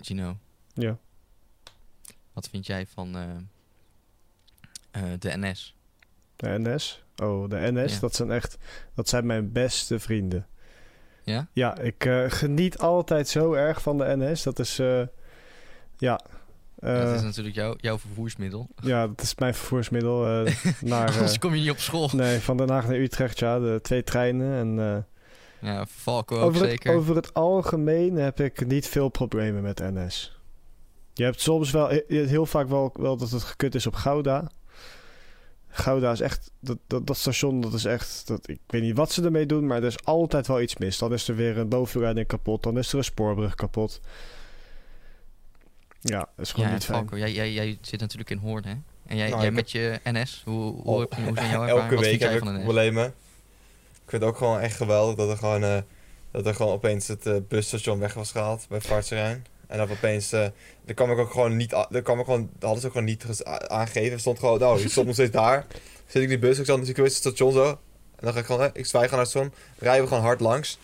Gino, Ja. wat vind jij van eh, eh, de NS? De NS. Oh, de NS. Ja. Dat zijn echt... Dat zijn mijn beste vrienden. Ja? Ja, ik eh, geniet altijd zo erg van de NS. Dat is... ja. dat is natuurlijk jouw jouw vervoersmiddel. ja, dat is mijn vervoersmiddel naar... Anders kom je niet op school. nee, van Den Haag naar Utrecht, ja. De twee treinen. En Ja, Valko ook over, het, zeker. over het algemeen heb ik niet veel problemen met NS. Je hebt soms wel... je hebt heel vaak wel, wel dat het gekut is op Gouda. Gouda is echt... Dat, dat, dat station, dat is echt... Dat, ik weet niet wat ze ermee doen, maar er is altijd wel iets mis. Dan is er weer een bovenleiding kapot. Dan is er een spoorbrug kapot. Ja, dat is gewoon ja, niet fijn. Valko, jij, jij, jij zit natuurlijk in Hoorn, hè? En jij, Nou, jij met je NS, hoe, hoe, je, hoe zijn jouw ervaringen? Elke week heb van ik de NS? problemen. Ik vind het ook gewoon echt geweldig dat er gewoon, eh, dat er gewoon opeens het eh, busstation weg was gehaald bij Vaartserijn. En dat opeens, eh daar kwam ik ook gewoon niet, daar kwam ik gewoon, dat hadden ze ook gewoon niet aangegeven. Er stond gewoon, nou, je stond nog steeds daar. Zit ik in die bus, ik zat dus ik wist het station zo. En dan ga ik gewoon, ik zwijg gewoon naar het station, rijden we gewoon hard langs.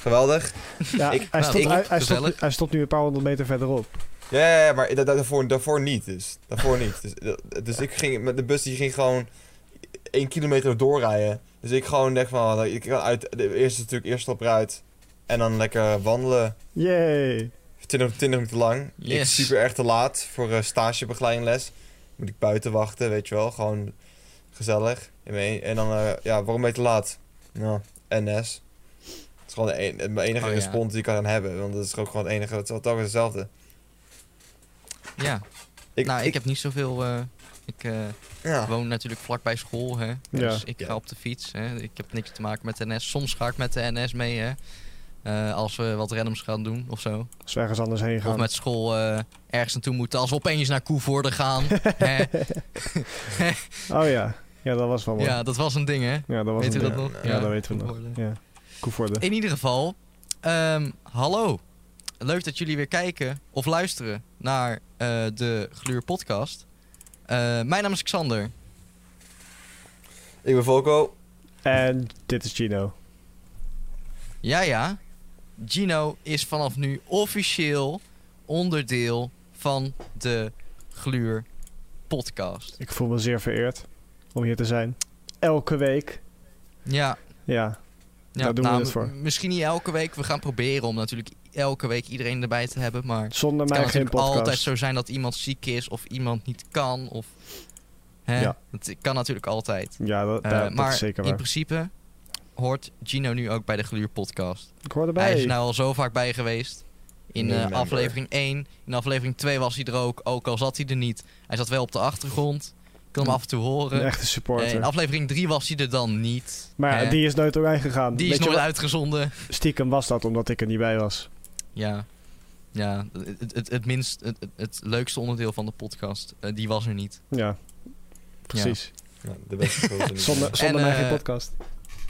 Geweldig. Ja, Ik- hij, nou, stopt, ik- hij, hij, hij stopt nu een paar honderd meter verderop. Ja, ja, ja, maar da- da- daarvoor, daarvoor niet dus. Daarvoor niet. Dus, dus ik ging met de bus, die ging gewoon één kilometer doorrijden. Dus ik gewoon denk van, nou, ik kan uit, de eerste natuurlijk eerst op eruit. En dan lekker wandelen. Yay! 20, 20 minuten lang. Ik Yes. super erg te laat voor uh, stagebegeleidingles. Moet ik buiten wachten, weet je wel. Gewoon gezellig. een- En dan, eh, ja, waarom ben je te laat? Nou, NS. Het is gewoon de enige Oh, ja. respons die ik kan hebben. Want dat is ook gewoon het enige, het is telkens hetzelfde. Ja, Ik, nou, ik, heb niet zoveel... eh, ik eh, ja. woon natuurlijk vlakbij school, hè. Dus Ja. ik ga Ja. op de fiets, hè. Ik heb niks te maken met de NS. Soms ga ik met de NS mee, hè. Eh, als we wat randoms gaan doen of zo. Als we ergens anders heen gaan. Of met school eh, ergens naartoe moeten. Als we opeens naar Koevoorde gaan. hè. Oh ja. Ja, dat was wel mooi. Ja, Ja, dat was een ding, hè. dat was Weet een u dat nog? Ja, dat weten we nog. Ja. Koevoorde. In ieder geval, ehm, hallo. Leuk dat jullie weer kijken of luisteren naar eh, de Gluur podcast. Eh, mijn naam is Xander. Ik ben Volko. En dit is Gino. Ja, ja. Gino is vanaf nu officieel onderdeel van de Gluur podcast. Ik voel me zeer vereerd om hier te zijn. Elke week. Ja, Ja. ja Daar doen we nou, het voor. m- Misschien niet elke week. We gaan proberen om natuurlijk elke week iedereen erbij te hebben. Maar het Zonder kan mij geen natuurlijk altijd podcast. zo zijn dat iemand ziek is of iemand niet kan. Of, hè? Ja. Dat kan natuurlijk altijd. Ja, dat, Eh, dat maar is zeker in principe hoort Gino nu ook bij de Gluur podcast. Ik hoor Hij erbij. is er nou al zo vaak bij geweest. In eh, aflevering 1. In aflevering 2 was hij er ook, ook al zat hij er niet. Hij zat wel op de achtergrond. Ik kon hem Hm. af en toe Een horen. echte Eh, supporter. in aflevering 3 was hij er dan niet. maar ja, die is nooit doorheen gegaan. Die is Weet nooit wat? uitgezonden. Stiekem was dat omdat ik er niet bij was. Ja, ja het, het, het minst, het, het- het leukste onderdeel van de podcast, eh, die was er niet. Ja. Precies. Ja, de beste. Zonder, zonder En, mij eh, geen podcast.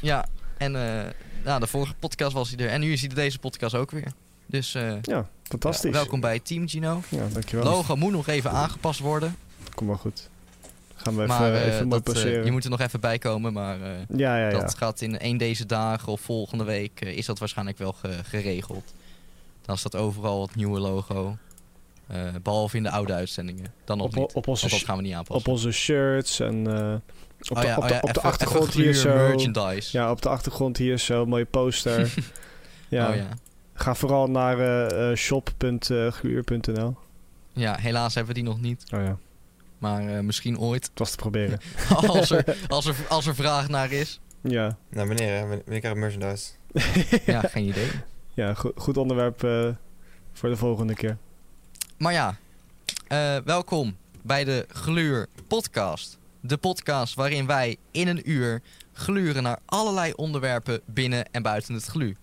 Ja, en eh, nou, de vorige podcast was hij er. En nu is hij deze podcast ook weer. Dus eh, Ja, fantastisch. ja, welkom bij Team Gino. Ja, dankjewel. Logo moet nog even aangepast worden. Kom maar goed. Gaan we even, maar even dat, je moet er nog even bij komen. Maar eh, Ja, ja, ja. dat gaat in één deze dagen of volgende week is dat waarschijnlijk wel ge- geregeld. Dan staat overal het nieuwe logo. Eh, behalve in de oude uitzendingen. Dan nog Op, niet. op, onze, dat gaan we niet aanpassen. op onze shirts en eh, op, Oh de, ja, op, oh de, op de even- achtergrond hier zo. merchandise. Ja, op de achtergrond hier zo, mooie poster. ja. Oh ja. Ga vooral naar eh, eh, shop.gluur.nl. ja, helaas hebben we die nog niet. Oh ja, Maar eh, misschien ooit. het was te proberen. als, er, als, er, als er vraag naar is. ja, Nou, wanneer, hè? Wanneer wanneer krijg ik merchandise? Ja, geen idee. Ja goed, goed onderwerp eh, voor de volgende keer. Maar ja, eh, welkom bij de Gluur podcast. De podcast waarin wij in een uur gluren naar allerlei onderwerpen binnen en buiten het glu.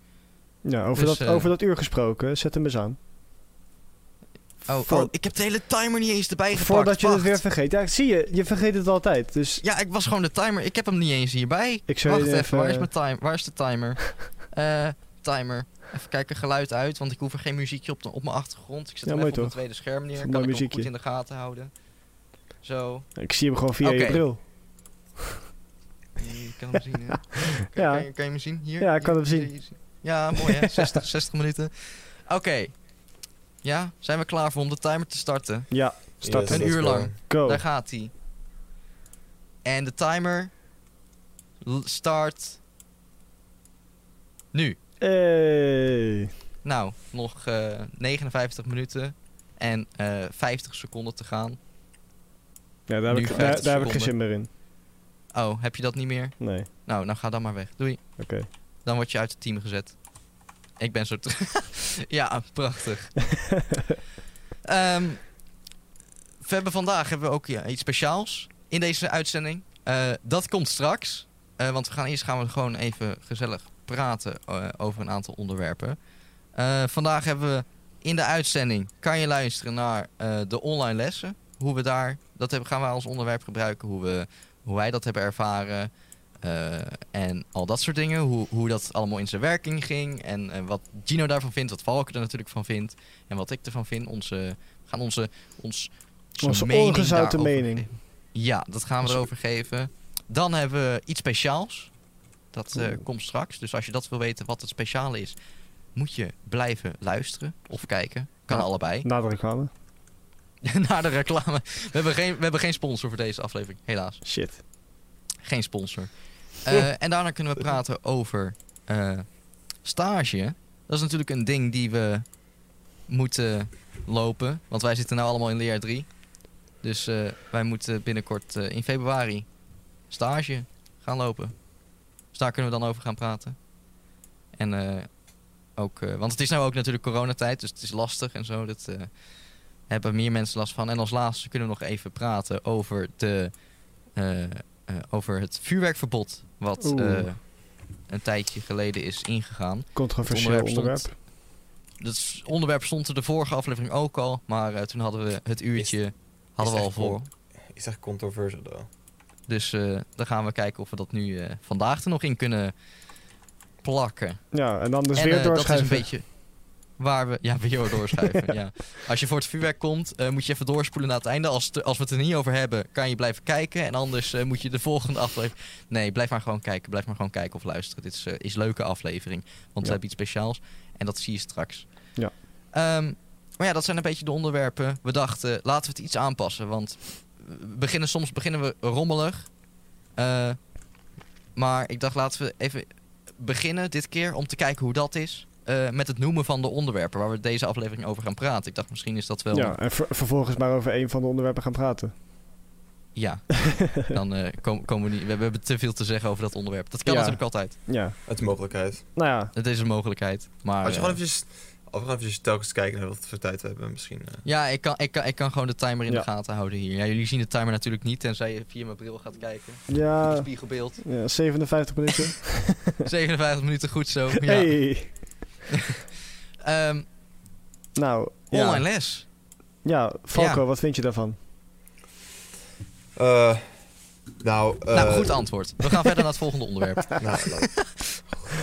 Ja, over, Dus, dat, eh, over dat uur gesproken, zet hem eens aan. Oh, Voor- oh, ik heb de hele timer niet eens erbij gepakt. Voordat je het weer vergeet. Ja, zie je, je vergeet het altijd. Dus Ja, ik was gewoon de timer. Ik heb hem niet eens hierbij. ik zou Wacht even, even... waar is mijn timer? Waar is de timer? Eh, timer. Even kijken, geluid uit, want ik hoef er geen muziekje op, de, op mijn achtergrond. Ik zet Ja, hem mooi even op het tweede scherm neer. Kan ik hem muziekje. goed in de gaten houden. Zo. Ik zie hem gewoon via Oké. je bril. Je kan hem zien, hè? Kan, Ja. kan, je, kan je hem zien? Hier? Ja, ik kan Hier? hem zien. Hier, hier. Ja, mooi hè? 60, 60 minuten. Oké. Ja, zijn we klaar voor om de timer te starten? Ja, start Yes, Een uur lang. Go. Daar gaat hij. En de timer start nu. Hey. Nou, nog eh 59 minuten en eh 50 seconden te gaan. Ja, daar heb, ik, 50 daar, daar heb ik geen zin meer in. Oh, heb je dat niet meer? Nee, Nou, nou ga dan maar weg. Doei. oké. Dan word je uit het team gezet. Ik ben zo... ja, prachtig. Ehm, we hebben vandaag hebben we ook ja, iets speciaals in deze uitzending. Eh, dat komt straks. Eh, want we gaan eerst gaan we gewoon even gezellig praten eh, over een aantal onderwerpen. Eh, vandaag hebben we in de uitzending... kan je luisteren naar eh, de online lessen. Hoe we daar... Dat hebben, gaan we als onderwerp gebruiken. Hoe, we, hoe wij dat hebben ervaren. En al dat soort dingen. Hoe, hoe dat allemaal in zijn werking ging. En wat Gino daarvan vindt. Wat Valken er natuurlijk van vindt. En wat ik ervan vind. Onze, we gaan onze, ons, Onze mening daarover mening. Ja, dat gaan we Onze- erover geven. Dan hebben we iets speciaals. Dat eh, komt straks. Dus als je dat wil weten wat het speciale is. Moet je blijven luisteren of kijken. Kan allebei. Na de reclame. Naar de reclame. We hebben, geen, we hebben geen sponsor voor deze aflevering. Helaas. Shit. Geen sponsor. Eh, en daarna kunnen we praten over eh, stage. Dat is natuurlijk een ding die we moeten lopen. Want wij zitten nu allemaal in leer 3. Dus wij moeten binnenkort in februari stage gaan lopen. Dus daar kunnen we dan over gaan praten. En eh, ook, eh, want het is nou ook natuurlijk coronatijd, dus het is lastig en zo. Dat eh, hebben meer mensen last van. En als laatste kunnen we nog even praten over, de, eh, eh, over het vuurwerkverbod. Wat eh, een tijdje geleden is ingegaan. Controversieel Het onderwerp onderwerp. Dat is- onderwerp stond er de vorige aflevering ook al. Maar eh, toen hadden we het uurtje hadden we is al echt voor. Ik zeg controversial though. Dus eh, dan gaan we kijken of we dat nu eh, vandaag er nog in kunnen plakken. Ja, en dan dus en weer eh, dat is doorschuiven. een beetje waar we... Ja, weer doorschuiven, ja. Als je voor het vuurwerk komt, moet je even doorspoelen naar het einde. Als, als we het er niet over hebben, kan je blijven kijken. En anders moet je de volgende aflevering... Nee, blijf maar gewoon kijken. Blijf maar gewoon kijken of luisteren. Dit is, is een leuke aflevering. Want we Ja. hebben iets speciaals. En dat zie je straks. Ja. Ehm, maar ja, dat zijn een beetje de onderwerpen. We dachten, laten we het iets aanpassen. Want we beginnen, soms beginnen we rommelig. Eh, maar ik dacht, laten we even beginnen dit keer om te kijken hoe dat is. eh, met het noemen van de onderwerpen waar we deze aflevering over gaan praten. Ik dacht, misschien is dat wel... Ja, en ver- vervolgens maar over een van de onderwerpen gaan praten. Ja, dan eh, kom- komen we niet... We hebben te veel te zeggen over dat onderwerp. Dat kan Ja. natuurlijk altijd. Ja, Het is een mogelijkheid. nou ja. Het is een mogelijkheid. Maar, Als je gewoon eventjes, of gewoon eventjes telkens kijken naar wat voor tijd we hebben misschien. eh. ja, ik kan, ik, kan, ik kan gewoon de timer in Ja. de gaten houden hier. Ja, jullie zien de timer natuurlijk niet, tenzij je via mijn bril gaat kijken. Ja, Spiegelbeeld. ja 57 minuten. 57 minuten, goed zo. Ja. Hey. Ehm, Nou, ja. online les. Ja, Falco, Ja. wat vind je daarvan? Eh, nou, eh, nou, goed antwoord. We gaan verder naar het volgende onderwerp. Nou, nou,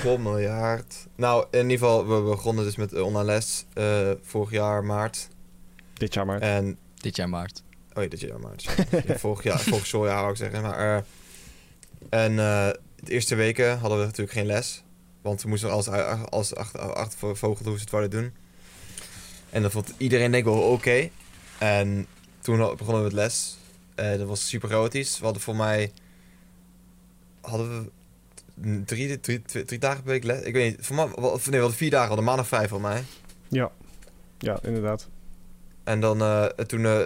God miljard. Nou, in ieder geval, we begonnen dus met online les eh, vorig jaar maart. Dit jaar maar. En, Dit jaar maart. oh ja, dit jaar maart. Ja, vorig jaar, vorig schooljaar wou ik zeggen. Maar, eh, en eh, de eerste weken hadden we natuurlijk geen les. Want we moesten alles, uit- alles achter, achtervogelen hoe ze het wouden doen. En dat vond iedereen denk ik wel oké. En toen begonnen we met les. Eh, dat was super chaotisch. We hadden voor mij... Hadden we drie, drie, drie, drie dagen per week les? Ik weet niet. Voor wel- nee, we hadden vier dagen. We hadden maandag vijf voor mij. Ja. Ja, inderdaad. En dan eh, toen... eh,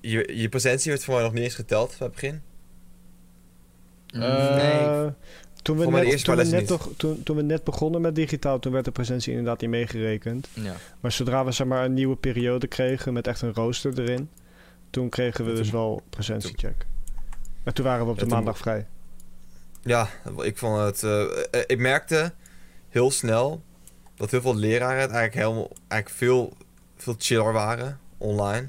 je, je presentie werd voor mij nog niet eens geteld bij het begin. Eh, nee. Toen we, de net, toen, we net toch, toen, toen we net begonnen met digitaal, toen werd de presentie inderdaad niet meegerekend. Ja. Maar zodra we zeg maar, een nieuwe periode kregen met echt een rooster erin, toen kregen we dus wel presentiecheck. En toen waren we op Ja, de toen- maandag vrij. Ja, ik vond het... eh, eh, ik merkte heel snel dat heel veel leraren het eigenlijk, helemaal, eigenlijk veel, veel chiller waren online.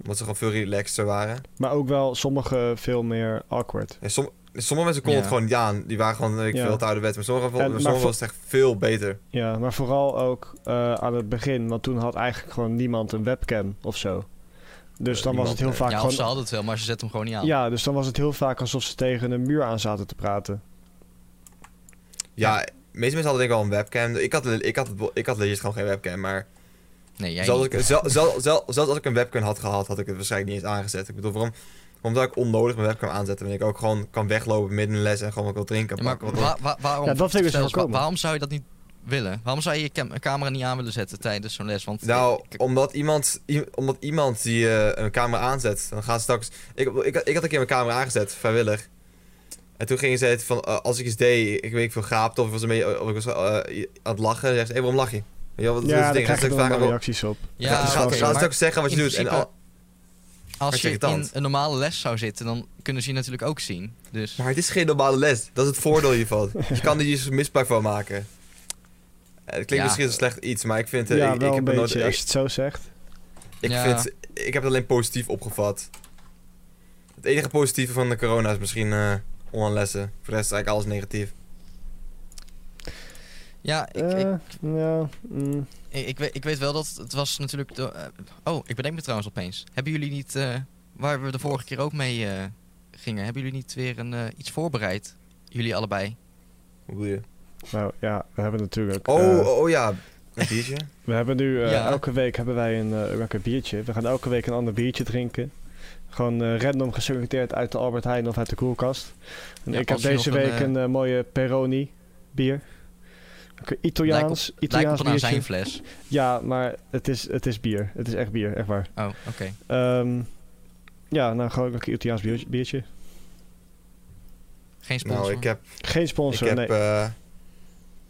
Omdat ze gewoon veel relaxter waren. Maar ook wel sommige veel meer awkward. En som, sommige mensen konden Ja. het gewoon, ja, die waren gewoon ik Ja. veel te ouderwets. Maar sommige, En- maar sommige voor- was het echt veel beter. Ja, maar vooral ook eh, aan het begin, want toen had eigenlijk gewoon niemand een webcam of zo. Dus Eh, dan was het heel nee. vaak ja, gewoon... ze hadden het wel, maar ze zetten hem gewoon niet aan. Ja, dus dan was het heel vaak alsof ze tegen een muur aan zaten te praten. Ja, de meeste mensen hadden denk ik wel een webcam. Ik had, ik had, ik had legit gewoon geen webcam, maar Nee, jij Zelfs, niet. ik, zel- zel- zel- zelfs als ik een webcam had gehad, had ik het waarschijnlijk niet eens aangezet. Ik bedoel, waarom, waarom zou ik onnodig mijn webcam aanzetten wanneer ik ook gewoon kan weglopen midden in de les en gewoon wat wil drinken? Ja, maar pakken, wat- wa- wa- waarom, Ja, dat vind ik dus waarom zou je dat niet willen? Waarom zou je je cam- camera niet aan willen zetten tijdens zo'n les? Want Nou, ik- omdat iemand, omdat iemand die eh, een camera aanzet, dan gaat straks... Ik, ik, ik had een keer mijn camera aangezet, vrijwillig. En toen gingen ze het van, eh, als ik iets deed, ik weet niet veel, gaapte of, ik was een beetje, of ik was eh, aan het lachen, dan zegt ze, hey, waarom lach je? Wat is Ja, het daar ding? krijg je Dan vragen, wel- reacties op. ja, ga- ga- oké, ga maar ook zeggen wat je doet. En al- als je in een normale les zou zitten, dan kunnen ze je natuurlijk ook zien. Dus Maar het is geen normale les. Dat is het voordeel hiervan. je kan er hier misbruik van maken. Eh, Het klinkt Ja. misschien een slecht iets, maar ik vind... eh, ja, ik, wel ik een heb nooit- beetje, ik- als je het zo zegt. Ik, Ja. vind, ik heb het alleen positief opgevat. Het enige positieve van de corona is misschien eh online lessen. Voor de rest is eigenlijk alles negatief. ja, ik, ik, ja, mm. ik, ik weet, ik weet wel dat het was natuurlijk... De, oh, ik bedenk me trouwens opeens. Hebben jullie niet, eh, waar we de vorige keer ook mee eh, gingen, hebben jullie niet weer een, iets voorbereid? Jullie allebei? Hoe bedoel je? Nou ja, we hebben natuurlijk... Oh, eh, oh, oh ja. Een biertje? We hebben nu, eh, Ja. elke week hebben wij een eh, lekker biertje. We gaan elke week een ander biertje drinken. Gewoon eh, random geselecteerd uit de Albert Heijn of uit de koelkast. En Ja, ik heb deze een, week een mooie Peroni bier. Italiaans, Lijkt Italiaans op een biertje. azijnfles. Ja, maar het is, het is bier. Het is echt bier, echt waar. Oh, oké. Ehm, ja, nou gewoon een Italiaans biertje. biertje. Geen sponsor. nou, ik heb... Geen Ik sponsor, heb... nee.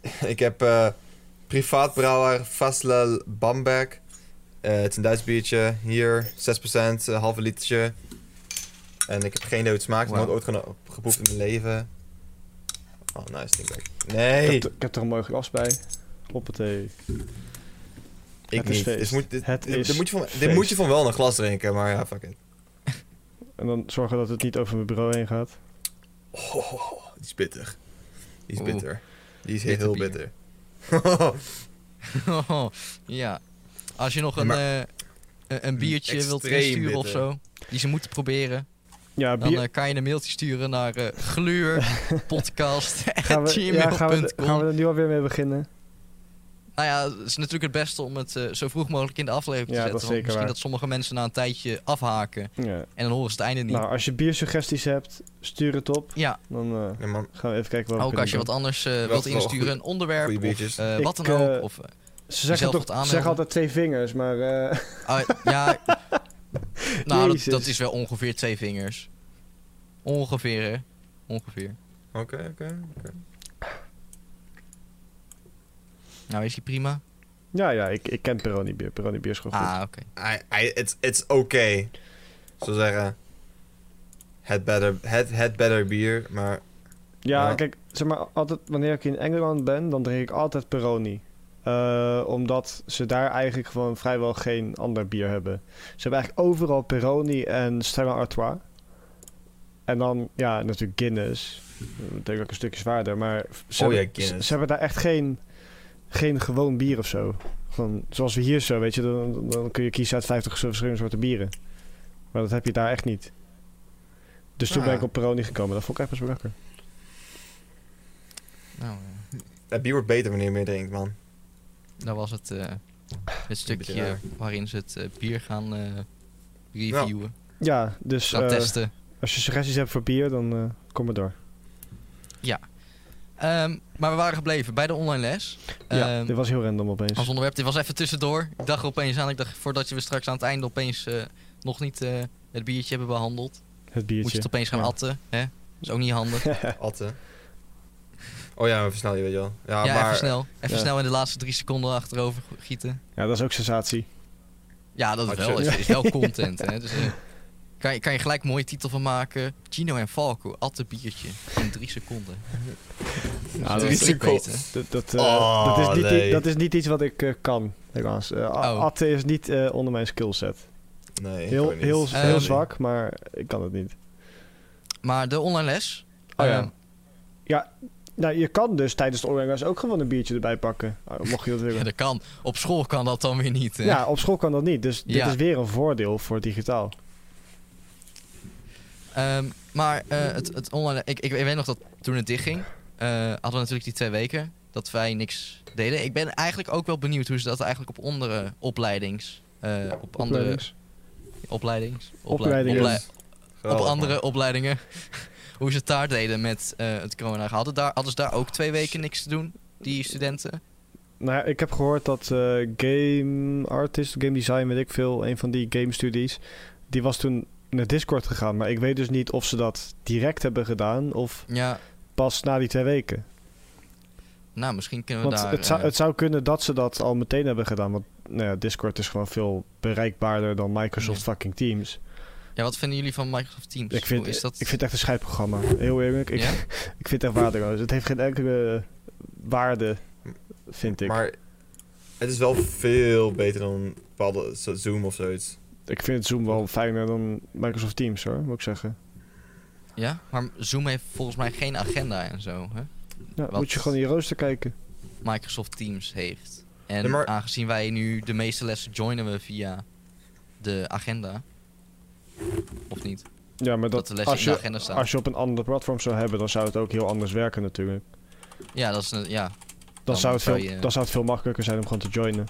ik heb... eh privaatbrouwer Vaslel Bamberg. Eh, het is een Duits biertje. Hier, 6%, een halve litertje. En ik heb geen idee hoe het smaakt. Ik heb nooit ooit geproefd in mijn leven. Oh, nice. Denk ik. Ik, Nee, heb, ik heb er een mooi glas bij. Hoppatee. ik het is niet. Dus moet, dit, Het dit- dit moet je van, dit moet je van wel een glas drinken, maar ja, fuck it. En dan zorgen dat het niet over mijn bureau heen gaat. Oh, die is bitter. Die is bitter. Die is heel bier. bitter. ja. Als je nog een, maar- eh, een, een biertje wilt insturen of zo, die ze moeten proberen, Ja, dan eh, kan je een mailtje sturen naar eh gaan, we, ja, gaan, we, gluurpodcast.gmail.com. gaan we er nu alweer mee beginnen? Nou ja, het is natuurlijk het beste om het eh, zo vroeg mogelijk in de aflevering te Ja, zetten. dat is want zeker misschien waar. dat sommige mensen na een tijdje afhaken Ja. en dan horen ze het einde niet. Nou, als je biersuggesties hebt, stuur het op. ja, Dan eh, Ja, man. gaan we even kijken wat we ook als je wat anders eh, wilt wel insturen, een onderwerp of eh, Ik, wat dan ook. Of. Ze zeggen toch ze zeggen altijd twee vingers, maar eh, ah, ja, nou dat, dat is wel ongeveer twee vingers. Ongeveer, hè? Ongeveer. Oké, oké, oké. Nou, is die prima? ja, ja, ik, ik ken Peroni bier. Peroni bier is gewoon goed. Ah, oké. I- I- It's, it's okay. Zo zeggen. Het better, het, het better bier, maar... Ja, Ja. kijk, zeg maar, altijd wanneer ik in Engeland ben, dan drink ik altijd Peroni. Eh, omdat ze daar eigenlijk gewoon vrijwel geen ander bier hebben. Ze hebben eigenlijk overal Peroni en Stella Artois. En dan, ja, natuurlijk Guinness. Natuurlijk ook een stukje zwaarder, maar ze, Oh ja, hebben, ze, ze hebben daar echt geen, geen gewoon bier of zo. Gewoon, zoals we hier zo, weet je, dan, dan kun je kiezen uit 50 verschillende soorten bieren. Maar dat heb je daar echt niet. Dus toen Ah. ben ik op Peroni gekomen. Dat vond ik echt best wel lekker. Nou, eh, Het bier wordt beter wanneer je meer drinkt, man. dat was het, eh, het stukje waarin ze het eh, bier gaan eh, reviewen, Ja, dus gaan eh, testen. als je suggesties hebt voor bier, dan eh, kom maar door. Ehm, maar we waren gebleven bij de online les. ja, Ehm, dit was heel random opeens. Als onderwerp, dit was even tussendoor. Ik dacht er opeens aan, ik dacht voordat je we straks aan het einde opeens eh, nog niet eh, het biertje hebben behandeld. Het Moet biertje. je het opeens gaan Ja. atten, hè? is ook niet handig. Atten. Oh ja, maar versnel je, weet je wel. Ja, ja, maar... even snel. Even Ja. snel in de laatste drie seconden achterover gieten. ja, dat is ook sensatie. Ja, dat is wel, is, is wel content, hè? Dus, eh, kan, je, kan je gelijk een mooie titel van maken. Gino en Falco, atten biertje. In drie seconden. Ja, hè? dat, dat, eh, Oh, dat, is niet, nee. dat is niet iets wat ik eh, kan, helaas. Eh, Oh. Atten is niet eh, onder mijn skillset. Nee, ik Heel, heel, zwak, maar ik kan het niet. Maar de online les. Oh ja. ehm, Nou, je kan dus tijdens de online les ook gewoon een biertje erbij pakken. Oh, mocht je dat ja, willen. dat kan. Op school kan dat dan weer niet. Hè? Ja, op school kan dat niet. Dus dit Ja. is weer een voordeel voor digitaal. Ehm, maar eh, het, het online... Ik, ik weet nog dat toen het dichtging... eh hadden we natuurlijk die twee weken. Dat wij niks deden. Ik ben eigenlijk ook wel benieuwd hoe ze dat eigenlijk op andere opleidings... eh, op andere Opleidings. opleidings... Opleidingen. oplei- op andere opleidingen. hoe ze het daar deden met eh, het corona. Hadden, daar, hadden ze daar ook twee weken niks te doen, die studenten? Nou ja, ik heb gehoord dat eh, game artist, game design, weet ik veel, een van die game studies, die was toen naar Discord gegaan. Maar ik weet dus niet of ze dat direct hebben gedaan of Ja, pas na die twee weken. nou, misschien kunnen we Want daar... het, zou, eh, het zou kunnen dat ze dat al meteen hebben gedaan. Want nou ja, Discord is gewoon veel bereikbaarder dan Microsoft fucking Teams. Ja, wat vinden jullie van Microsoft Teams? Ik vind, Hoe is dat? ik vind het echt een scheidprogramma. Heel eerlijk. Ik, Ja? ik vind het echt waardeloos. Het heeft geen enkele waarde, vind ik. Maar het is wel veel beter dan bepaalde zo- Zoom of zoiets. Ik vind Zoom wel fijner dan Microsoft Teams hoor, moet ik zeggen. Ja, maar Zoom heeft volgens mij geen agenda en zo. Hè? Ja, Wat- moet je gewoon in je rooster kijken. Microsoft Teams heeft. En Ja, maar- aangezien wij nu de meeste lessen joinen we via de agenda. Of niet? Ja, maar Dat, dat, de lessen als, in de je, agenda staan. als je op een ander platform zou hebben, dan zou het ook heel anders werken natuurlijk. Ja, dat is ja. Dan, Dan zou, het veel, je- dan zou het veel makkelijker zijn om gewoon te joinen.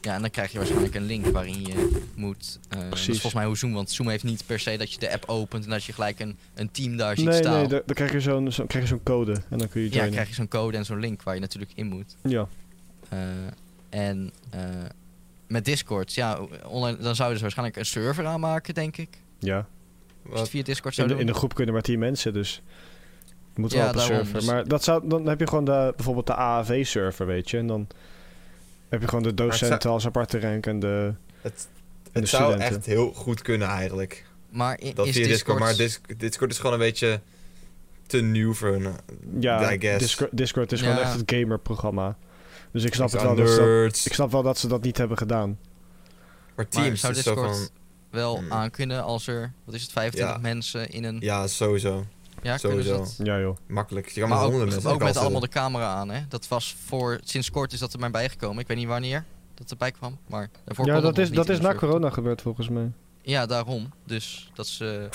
Ja, en dan krijg je waarschijnlijk een link waarin je moet... dat is Precies. volgens mij hoe Zoom, want Zoom heeft niet per se dat je de app opent en dat je gelijk een, een team daar ziet Nee, staan. nee, dan krijg je zo'n zo, krijg je zo'n code en dan kun je ja, joinen. krijg je zo'n code en zo'n link waar je natuurlijk in moet. Ja, Eh, en eh, met Discord, ja, online, dan zouden ze waarschijnlijk een server aanmaken, denk ik. ja. Je Wat? via Discord In zou de, doen. in de groep kunnen maar 10 mensen, dus moet wel Ja, op een server. dus- Maar dat zou, dan heb je gewoon de, bijvoorbeeld de AAV-server, weet je. En dan heb je gewoon de zou- docenten als aparte rank en de, Het, en de zou echt heel goed kunnen eigenlijk. maar i- Dat is via Discord... Discord, maar Dis- Discord is gewoon een beetje te nieuw voor hun. Ja, I guess. Discord, Discord is Ja. gewoon echt het gamer-programma. Dus ik snap, het wel dat ze dat, nerds. ik snap wel dat ze dat niet hebben gedaan. Maar Maar Teams zou is zo Discord van... wel Hmm. aankunnen als er, wat is het, 25 Ja. mensen in een... Ja, sowieso. Ja, sowieso. dat? Ja joh. Makkelijk. Je kan Maar ook, honderden mensen ook met allemaal de zitten. camera aan, hè? Dat was voor, sinds kort is dat er maar bijgekomen. Ik weet niet wanneer dat erbij kwam, maar daarvoor Ja, kon dat is, dat is de na corona gebeurd volgens mij. Ja, daarom. Dus dat is, eh, Nou,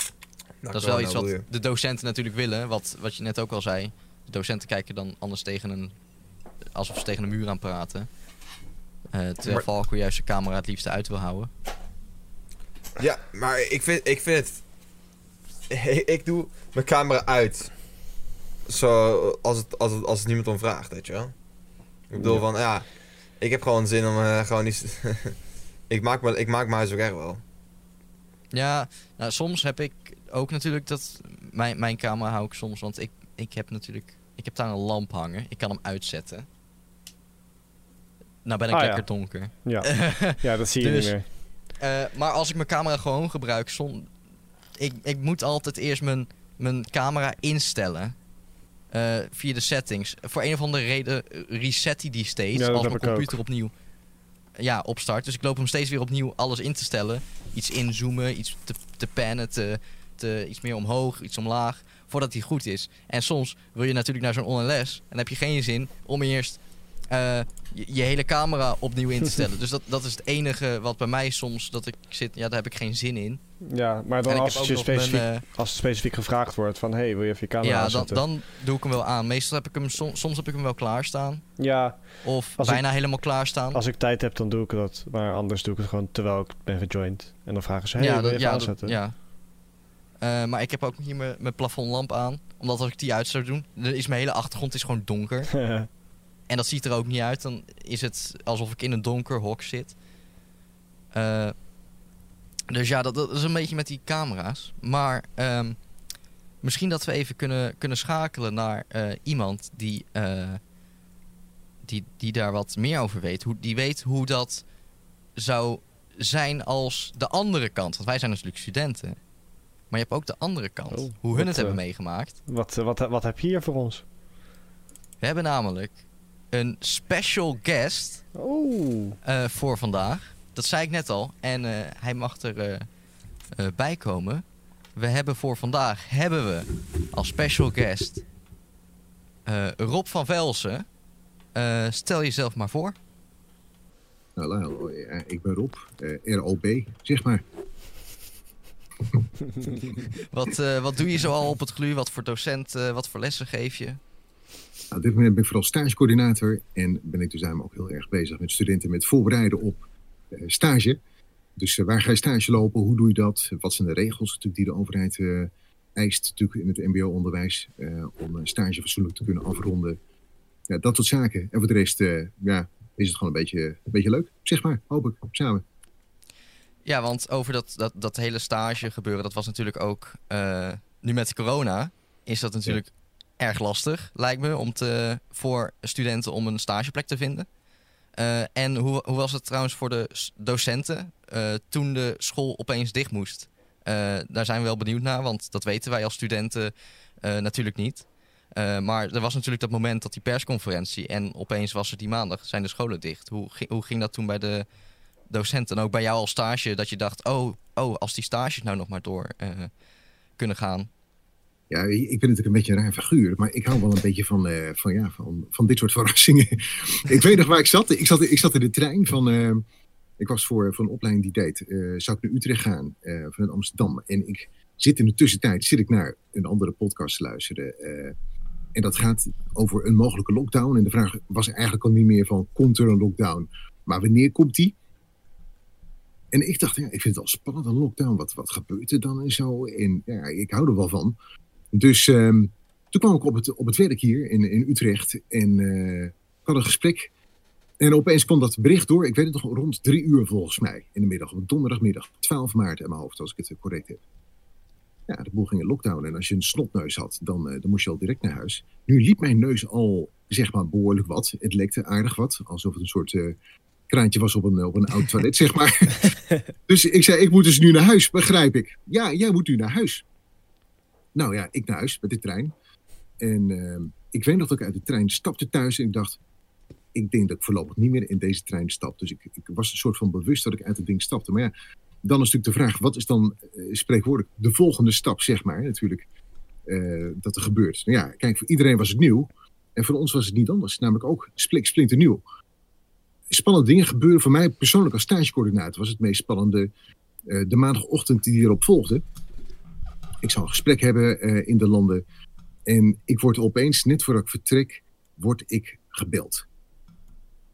dat is wel iets wat de docenten natuurlijk willen. Wat, wat je net ook al zei. De docenten kijken dan anders tegen een... Alsof ze tegen een muur aan praten. Eh terwijl Maar- Valko juist de camera het liefste uit wil houden. Ja, maar ik vind, ik vind het... Ik, doe mijn camera uit. Zo, als het, als het, als het niemand om vraagt, weet je wel. Ik bedoel Ja. van, ja... Ik heb gewoon zin om eh, gewoon niet... ik, maak me, ik maak mijn huiswerk echt wel. Ja, nou, soms heb ik ook natuurlijk dat... Mijn, mijn camera hou ik soms, want ik, ik heb natuurlijk... Ik heb daar een lamp hangen. Ik kan hem uitzetten. Nou ben ik Ah, ja. lekker donker. Ja, ja dat zie je Dus- niet meer. Eh, maar als ik mijn camera gewoon gebruik, som, ik, ik moet altijd eerst mijn, mijn camera instellen. eh, via de settings. Voor een of andere reden eh, reset hij die steeds Ja, als mijn ook. computer opnieuw ja, opstart. Dus ik loop hem steeds weer opnieuw alles in te stellen. Iets inzoomen, iets te, te pannen, te, te, iets meer omhoog, iets omlaag. Voordat hij goed is. En soms wil je natuurlijk naar zo'n online les. En dan heb je geen zin om eerst eh, je, je hele camera opnieuw in te stellen. dus dat, dat is het enige wat bij mij soms dat ik zit. Ja, daar heb ik geen zin in. Ja, maar dan als je specifiek, eh, als specifiek gevraagd wordt van... hey, wil je even je camera ja, dan, dan doe ik hem wel aan. Meestal heb ik hem som- soms heb ik hem wel klaarstaan. Ja, Of Als ik- bijna helemaal klaarstaan. als ik tijd heb, dan doe ik dat. Maar anders doe ik het gewoon terwijl ik ben gejoind. En dan vragen ze, hey, wil je dat- aanzetten? ja. Eh, maar ik heb ook hier mijn, mijn plafondlamp aan. Omdat als ik die uit zou doen, dan is mijn hele achtergrond is gewoon donker. En dat ziet er ook niet uit. Dan is het alsof ik in een donker hok zit. Eh, dus ja, dat, dat is een beetje met die camera's. Maar ehm, misschien dat we even kunnen, kunnen schakelen naar eh, iemand die, eh, die, die daar wat meer over weet. Hoe, die weet hoe dat zou zijn als de andere kant. Want wij zijn natuurlijk studenten. Maar je hebt ook de andere kant. Oh, hoe hun wat, het hebben eh, meegemaakt. wat, wat, wat heb je hier voor ons? We hebben namelijk een special guest eh, voor vandaag. Dat zei ik net al. En eh, hij mag er eh, eh, bij komen. We hebben voor vandaag hebben we als special guest Rob van Velsen. Stel jezelf maar voor. Hallo, ik ben Rob, ROB, zeg maar. Wat, wat doe je zo al op het GLU? Wat voor docent, wat voor lessen geef je? Nou, op dit moment ben ik vooral stagecoördinator en ben ik dus daarom ook heel erg bezig met studenten met voorbereiden op stage. Dus eh, waar ga je stage lopen? Hoe doe je dat? Wat zijn de regels natuurlijk die de overheid eh, eist natuurlijk in het mbo-onderwijs eh, om een stage fatsoenlijk te kunnen afronden? Ja, dat soort zaken. En voor de rest eh, ja, is het gewoon een beetje, een beetje leuk, zeg maar, hoop ik, samen. Ja, want over dat, dat, dat hele stage gebeuren, dat was natuurlijk ook eh, nu met corona, is dat natuurlijk erg lastig, lijkt me, om te, voor studenten om een stageplek te vinden. Eh, en hoe, hoe was het trouwens voor de docenten eh, toen de school opeens dicht moest? Eh, daar zijn we wel benieuwd naar, want dat weten wij als studenten natuurlijk niet. Maar er was natuurlijk dat moment dat die persconferentie en opeens was het die maandag, zijn de scholen dicht. Hoe, hoe ging dat toen bij de docenten en ook bij jou als stage, dat je dacht, oh, oh als die stages nou nog maar door kunnen gaan. Ja, ik ben natuurlijk een beetje een raar figuur, maar ik hou wel een beetje van, eh, van, ja, van, van dit soort verrassingen. ik weet nog waar ik zat. Ik zat, ik zat in de trein van. eh, ik was voor, voor een opleiding die deed. eh, zou ik naar Utrecht gaan vanuit Amsterdam. En ik zit in de tussentijd zit ik naar een andere podcast te luisteren. en dat gaat over een mogelijke lockdown. En de vraag was eigenlijk al niet meer van: komt er een lockdown? Maar wanneer komt die? En ik dacht, ik vind het al spannend, een lockdown. Wat, wat gebeurt er dan en zo? En ja, ik hou er wel van. Dus ehm, toen kwam ik op het, op het werk hier in, in Utrecht en eh, ik had een gesprek. En opeens kwam dat bericht door, ik weet het nog, rond drie uur volgens mij in de middag, op donderdagmiddag, 12 maart in mijn hoofd, als ik het correct heb. Ja, de boel ging in lockdown en als je een snotneus had, dan, eh, dan moest je al direct naar huis. Nu liep mijn neus al, zeg maar, behoorlijk wat. Het lekte aardig wat, alsof het een soort eh, kraantje was op een, op een oud toilet, zeg maar. dus ik zei, ik moet dus nu naar huis, begrijp ik. Ja, jij moet nu naar huis. Nou ja, ik naar huis met de trein. En ehm, ik weet nog dat ik uit de trein stapte thuis en ik dacht, ik denk dat ik voorlopig niet meer in deze trein stap. Dus ik, ik was een soort van bewust dat ik uit het ding stapte. Maar ja, dan is natuurlijk de vraag, wat is dan eh, spreekwoordelijk de volgende stap, zeg maar, natuurlijk, eh, dat er gebeurt. Nou ja, kijk, voor iedereen was het nieuw. En voor ons was het niet anders. Namelijk ook splinternieuw. Spannende dingen gebeuren voor mij persoonlijk als stagecoördinator. Was het meest spannende eh, de maandagochtend die hierop volgde. Ik zou een gesprek hebben eh, in de landen. En ik word opeens, net voordat ik vertrek, word ik gebeld.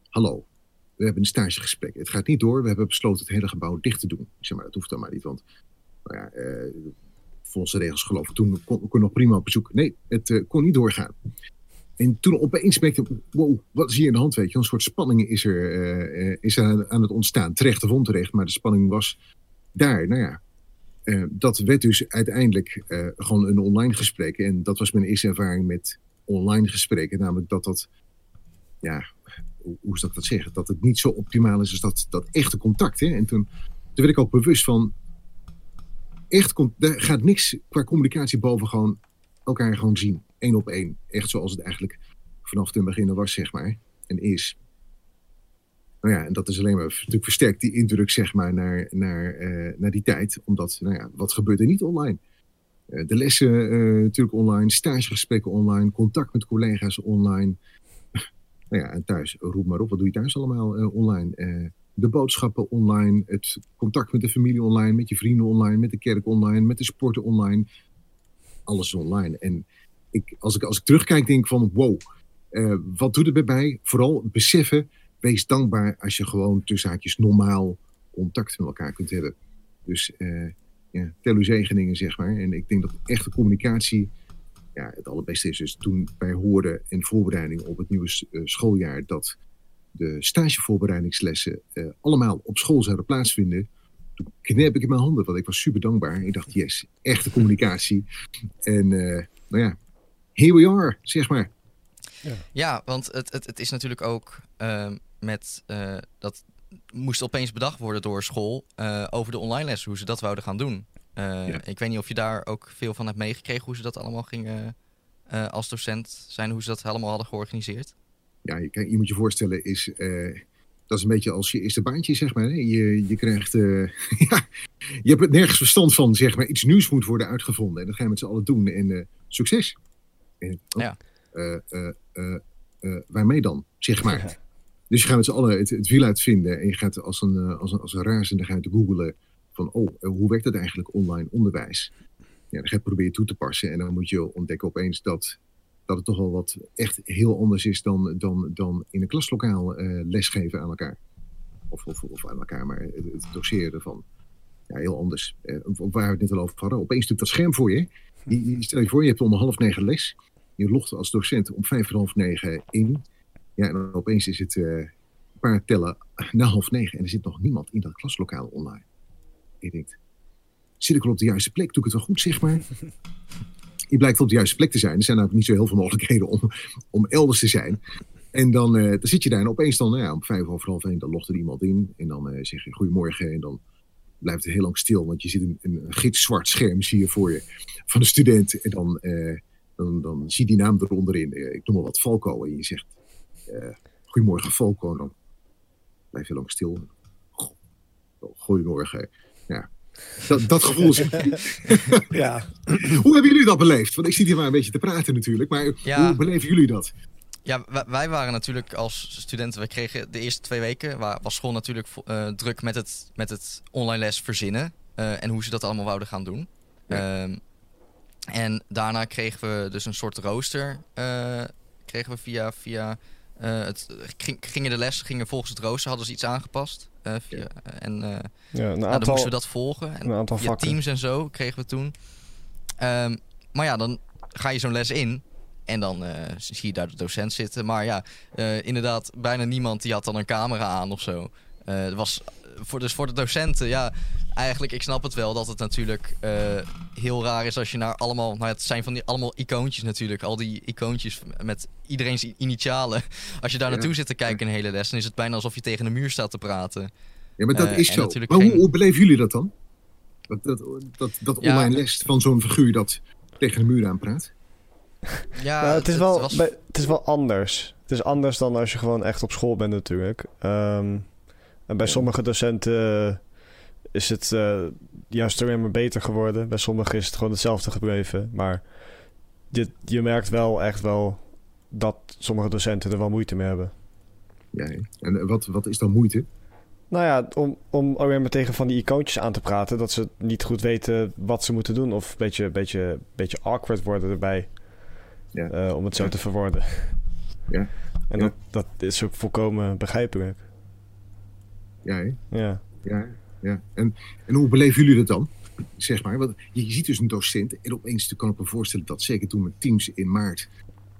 Hallo, we hebben een stagegesprek. Het gaat niet door. We hebben besloten het hele gebouw dicht te doen. Ik zeg maar, dat hoeft dan maar niet. Want nou ja, eh, volgens de regels geloof ik, toen kon, kon nog prima op bezoek. Nee, het eh, kon niet doorgaan. En toen opeens merkte ik, wow, wat is hier in de hand? Weet je, een soort spanning is er, is aan, aan het ontstaan. Terecht of onterecht, maar de spanning was daar. Nou ja, eh, dat werd dus uiteindelijk eh, gewoon een online gesprek. En dat was mijn eerste ervaring met online gesprekken. Namelijk dat dat, ja, hoe, zou ik dat zeggen? Dat het niet zo optimaal is als dat, dat echte contact. Hè? En toen, toen werd ik ook bewust van, echt, daar gaat niks qua communicatie boven gewoon elkaar gewoon zien. Eén op één. Echt zoals het eigenlijk vanaf het begin was, zeg maar. En is. Nou ja, en dat is alleen maar natuurlijk versterkt die indruk, zeg maar, naar, naar, eh, naar die tijd. Omdat, nou ja, wat gebeurt er niet online? Eh, de lessen eh, natuurlijk online, stagegesprekken online, contact met collega's online. nou ja, en thuis, roep maar op, wat doe je thuis allemaal online? De boodschappen online, het contact met de familie online, met je vrienden online, met de kerk online, met de sporten online. Alles online. En ik, als, ik, als ik terugkijk, denk ik van wow, wat doet het bij mij? Vooral beseffen, wees dankbaar als je gewoon tussen haakjes normaal contact met elkaar kunt hebben. Dus eh, ja, tel uw zegeningen, zeg maar. En ik denk dat echte communicatie ja, het allerbeste is. Dus toen wij hoorden in voorbereiding op het nieuwe eh, schooljaar dat de stagevoorbereidingslessen eh, allemaal op school zouden plaatsvinden, toen knep ik in mijn handen, want ik was super dankbaar. Ik dacht, yes, echte communicatie. En eh, nou ja, here we are, zeg maar. Ja, want het, het, het is natuurlijk ook ehm, met eh, dat moest opeens bedacht worden door school eh, over de online lessen, hoe ze dat wouden gaan doen. Eh, Ja. Ik weet niet of je daar ook veel van hebt meegekregen, hoe ze dat allemaal gingen als docent zijn, hoe ze dat helemaal hadden georganiseerd. Ja, je, moet je voorstellen, is, dat is een beetje als je eerste baantje, zeg maar. Hè? Je, je krijgt, ja, je hebt nergens verstand van, zeg maar. Iets nieuws moet worden uitgevonden. En dat ga je met z'n allen doen. En succes. En, oh, Ja. waarmee dan, zeg maar. Dus je gaat met z'n allen het, het wiel uitvinden. En je gaat als een, eh, als een, als een razende gaan googelen. Van, oh, eh, hoe werkt dat eigenlijk online onderwijs? Ja, dan ga je proberen toe te passen. En dan moet je ontdekken opeens dat dat het toch wel wat echt heel anders is dan, dan, dan in een klaslokaal eh, lesgeven aan elkaar. Of, of, of aan elkaar, maar het, het doseren ervan. Ja, heel anders. Waar we het net al over hadden. Opeens natuurlijk dat scherm voor je. Die, stel je voor, je hebt om half negen les. Je logt als docent om vijf en half negen in. Ja, en dan opeens is het eh, een paar tellen na half negen. En er zit nog niemand in dat klaslokaal online. Je denkt, zit ik wel op de juiste plek? Doe ik het wel goed, zeg maar? Je blijkt op de juiste plek te zijn. Er zijn ook niet zo heel veel mogelijkheden om, om elders te zijn. En dan, eh, dan zit je daar en opeens dan, nou ja, om vijf over half één, dan logt er iemand in. En dan eh, zeg je goedemorgen en dan blijft het heel lang stil. Want je zit een, een gitzwart scherm, zie je voor je, van de student. En dan, eh, dan, dan zie je die naam eronder in. Ik noem maar wat, Falco. En je zegt, goedemorgen Falco. En dan blijf je lang stil. Go- Goedemorgen. Ja. Dat, dat gevoel is... Ja, Hoe hebben jullie dat beleefd? Want ik zit hier maar een beetje te praten natuurlijk. Maar Ja. hoe beleven jullie dat? Ja, wij, waren natuurlijk als studenten, we kregen de eerste twee weken, wa- was school natuurlijk eh, druk met het, met het online les verzinnen eh, en hoe ze dat allemaal wouden gaan doen. Ehm, en daarna kregen we dus een soort rooster, eh, kregen we via, via eh, het, ging, gingen de les, gingen volgens het rooster, hadden ze iets aangepast. eh, via, en eh, ja een nou, dan moesten we dat volgen. En een aantal via vakken. Teams en zo kregen we toen. Ehm, maar ja, dan ga je zo'n les in. En dan eh, zie je daar de docent zitten. Maar ja, eh, inderdaad, bijna niemand die had dan een camera aan of zo. Eh, was voor, dus voor de docenten, ja, eigenlijk, ik snap het wel dat het natuurlijk eh, heel raar is als je naar allemaal, nou, het zijn van die allemaal icoontjes natuurlijk, al die icoontjes met iedereen's initialen. Als je daar Ja. naartoe zit te kijken een hele les, dan is het bijna alsof je tegen een muur staat te praten. Ja, maar dat Eh, is zo. Maar hoe, geen- hoe beleven jullie dat dan? Dat, dat, dat, dat Ja. online les van zo'n figuur dat tegen de muur aanpraat? Ja, Nou, het, is wel, was- bij- het is wel anders. Het is anders dan als je gewoon echt op school bent natuurlijk. Ehm, en bij Ja. sommige docenten is het eh, juist alleen maar beter geworden. Bij sommigen is het gewoon hetzelfde gebleven. Maar je, je merkt wel echt wel dat sommige docenten er wel moeite mee hebben. Ja, en eh, wat, wat is dan moeite? Nou ja, om, om alleen maar tegen van die icoontjes aan te praten... dat ze niet goed weten wat ze moeten doen... of een beetje, beetje, beetje awkward worden erbij... Ja. eh, om het zo Ja. te verwoorden. Ja. En Ja. Dat, dat is ook volkomen begrijpelijk. Ja, hè? Ja. ja, ja. En, en hoe beleven jullie dat dan? Zeg maar, want je, ziet dus een docent en opeens kan ik me voorstellen dat zeker toen met Teams in maart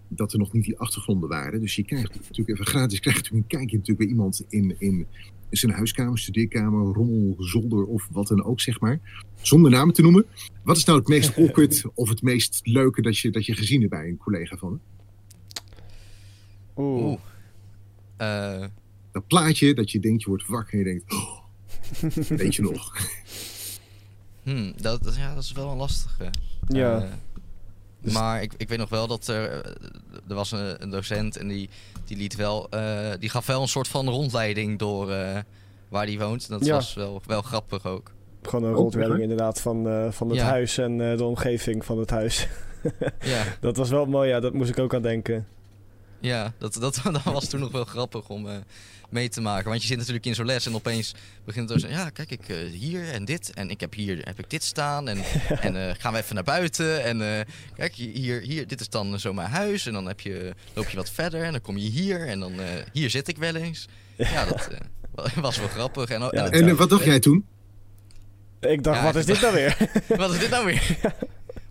dat er nog niet die achtergronden waren. Dus je krijgt natuurlijk even gratis krijgt u een kijkje natuurlijk bij iemand in, in zijn huiskamer, studeerkamer, rommel, zolder of wat dan ook, zeg maar. Zonder namen te noemen. Wat is nou het meest awkward of het meest leuke dat je, dat je gezien hebt bij een collega van? Oeh. Oeh. Eh, Dat plaatje dat je denkt, je wordt wakker en je denkt, oh, weet je nog? hmm, dat, dat- ja, dat is wel een lastige. Ja. Eh, Dus- Maar ik, ik weet nog wel dat er, eh, er was een, een docent en die, die liet wel, eh, die gaf wel een soort van rondleiding door eh, waar die woont. Dat Ja. was wel, wel grappig ook. Gewoon een Oh, rondleiding inderdaad van, eh, van het Ja. huis en eh, de omgeving van het huis. Ja, dat was wel mooi, ja. Dat moest ik ook aan denken. Ja dat, dat, dat was toen nog wel grappig om eh, mee te maken. Want je zit natuurlijk in zo'n les en opeens begint het zo ja kijk ik eh, hier en dit en ik heb hier heb ik dit staan en, en eh, gaan we even naar buiten en eh, kijk hier, hier dit is dan zo mijn huis en dan heb je, loop je wat verder en dan kom je hier en dan eh, hier zit ik wel eens. Ja, dat eh, was wel grappig. En, Ja, en En wat dacht jij toen? Ik dacht, Ja, wat is dit nou weer? Wat is dit nou weer?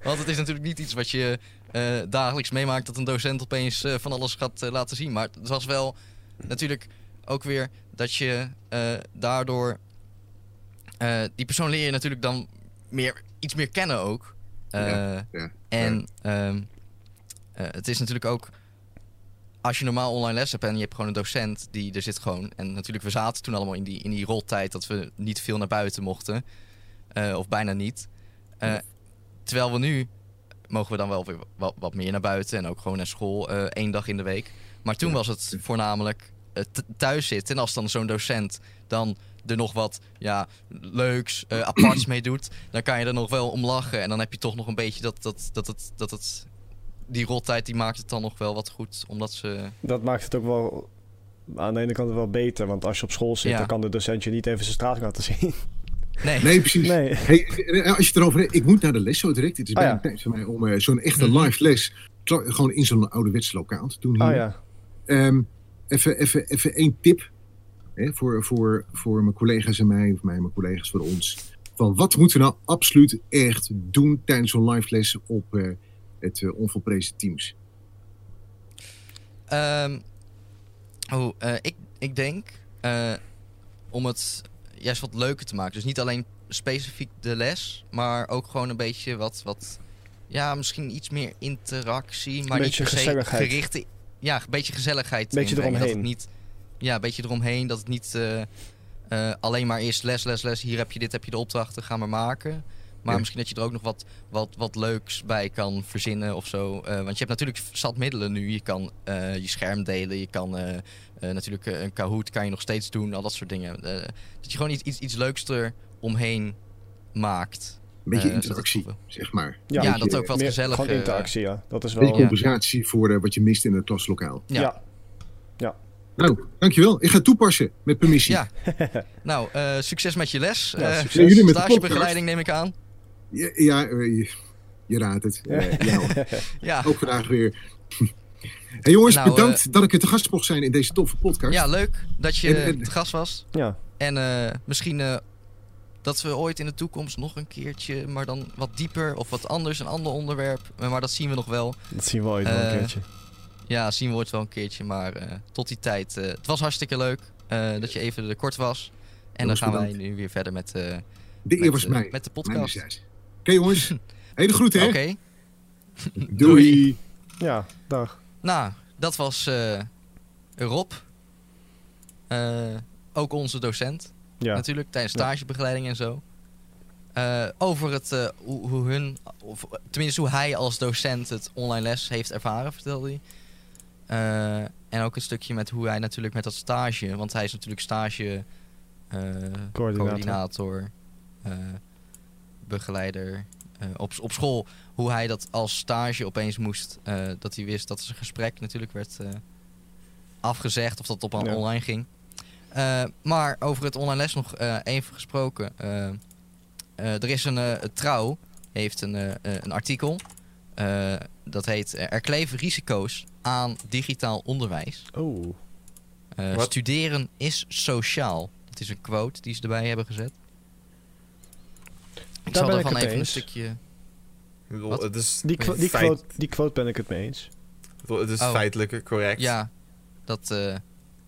Want het is natuurlijk niet iets wat je eh, dagelijks meemaakt dat een docent opeens eh, van alles gaat eh, laten zien. Maar het was wel natuurlijk ook weer dat je daardoor die persoon leer je natuurlijk dan meer, iets meer kennen ook. Ja, ja, en ehm, eh, het is natuurlijk ook als je normaal online les hebt en je hebt gewoon een docent die er zit gewoon. En natuurlijk, we zaten toen allemaal in die, in die roltijd dat we niet veel naar buiten mochten. of bijna niet. Terwijl we nu mogen we dan wel weer wat, wat meer naar buiten en ook gewoon naar school eh, één dag in de week. Maar toen Ja. was het voornamelijk t- thuis zitten. En als dan zo'n docent dan er nog wat ja, leuks, eh, aparts mee doet, dan kan je er nog wel om lachen. En dan heb je toch nog een beetje dat, dat, dat, het, dat het. Die rottijd die maakt het dan nog wel wat goed. Omdat ze. Dat maakt het ook wel aan de ene kant wel beter. Want als je op school zit, Ja. dan kan de docent je niet even zijn straat laten zien. Nee. Nee, precies. Nee. Hey, eh, als je het erover hebt, ik moet naar de les zo direct. Het is Oh, bijna ja. tijd voor mij om eh, zo'n echte Mhm. live les gewoon in zo'n ouderwets lokaal te doen hier. Oh ja. Ehm, even, even, even één tip hè, voor, voor, voor mijn collega's en mij, of mij en mijn collega's voor ons. Van wat moeten we nou absoluut echt doen tijdens zo'n live les op eh, het eh, onvolprezen Teams? Ehm, oh, eh, ik, ik denk eh, om het juist wat leuker te maken. Dus niet alleen specifiek de les, maar ook gewoon een beetje wat, wat ja, misschien iets meer interactie, maar Beetje niet gezelligheid. gerichte, ja, een beetje gezelligheid. Beetje inbrengen. Dat het eromheen. niet, ja, een beetje eromheen, dat het niet eh, eh, alleen maar is les, les, les. Hier heb je dit, heb je de opdrachten, ga maar maken. Maar Ja. misschien dat je er ook nog wat, wat, wat leuks bij kan verzinnen of zo. Eh, want je hebt natuurlijk zat middelen nu. Je kan eh, je scherm delen. Je kan eh, eh, natuurlijk een Kahoot kan je nog steeds doen. Al dat soort dingen. Dat je gewoon iets, iets, iets leuks er omheen maakt. Een beetje interactie, zeg maar. Ja, Ja, dat ook wat Meer gezellig. Gewoon interactie, ja. Dat is Een wel... beetje compensatie voor wat je mist in het klaslokaal. Ja. Ja. Nou, dankjewel. Ik ga het toepassen, met permissie. Ja. Nou, eh, succes met je les. Ja, Eh, succes. Ja, jullie met de stagebegeleiding neem ik aan. Ja, ja, eh, je, je raadt het. Eh, ja. Ja, ook vandaag weer. hey jongens, Nou, bedankt dat ik er te gast mocht zijn in deze toffe podcast. ja leuk dat je En- en- te gast was. Ja. En eh, misschien eh, dat we ooit in de toekomst nog een keertje, maar dan wat dieper of wat anders, een ander onderwerp. Eh, maar dat zien we nog wel. Dat zien we ooit wel een Eh, keertje. Ja, zien we ooit wel een keertje. Maar eh, tot die tijd, eh, het was hartstikke leuk eh, dat je even er kort was. En dan gaan wij nu weer verder met, eh, De eer met, was eh, mij. met de Mijn podcast. Oké jongens, hele groeten hè. Oké, Doei. Doei. Ja, dag. nou, dat was eh, Rob. Eh, ook onze docent. Ja. natuurlijk, tijdens stagebegeleiding en zo. Eh, over het, eh, hoe, hoe hun, of tenminste hoe hij als docent het online les heeft ervaren, vertelde hij. Eh, en ook een stukje met hoe hij natuurlijk met dat stage, want hij is natuurlijk stage eh, Coördinator. coördinator, eh, begeleider eh, op, op school. Hoe hij dat als stage opeens moest, eh, dat hij wist dat zijn gesprek natuurlijk werd eh, afgezegd of dat het op Ja. online ging. Eh, maar over het online les nog eh, even gesproken. Eh, eh, er is een eh, trouw, heeft een, een artikel. eh, dat heet Er kleven risico's aan digitaal onderwijs. Oh. Eh, studeren is sociaal. Dat is een quote die ze erbij hebben gezet. Ik Daar zal het even een eens. stukje. Bedoel, het is, Die, qu- die, feit- quote, die quote ben ik het mee eens. bedoel, het is Oh. feitelijk correct. Ja, dat, eh,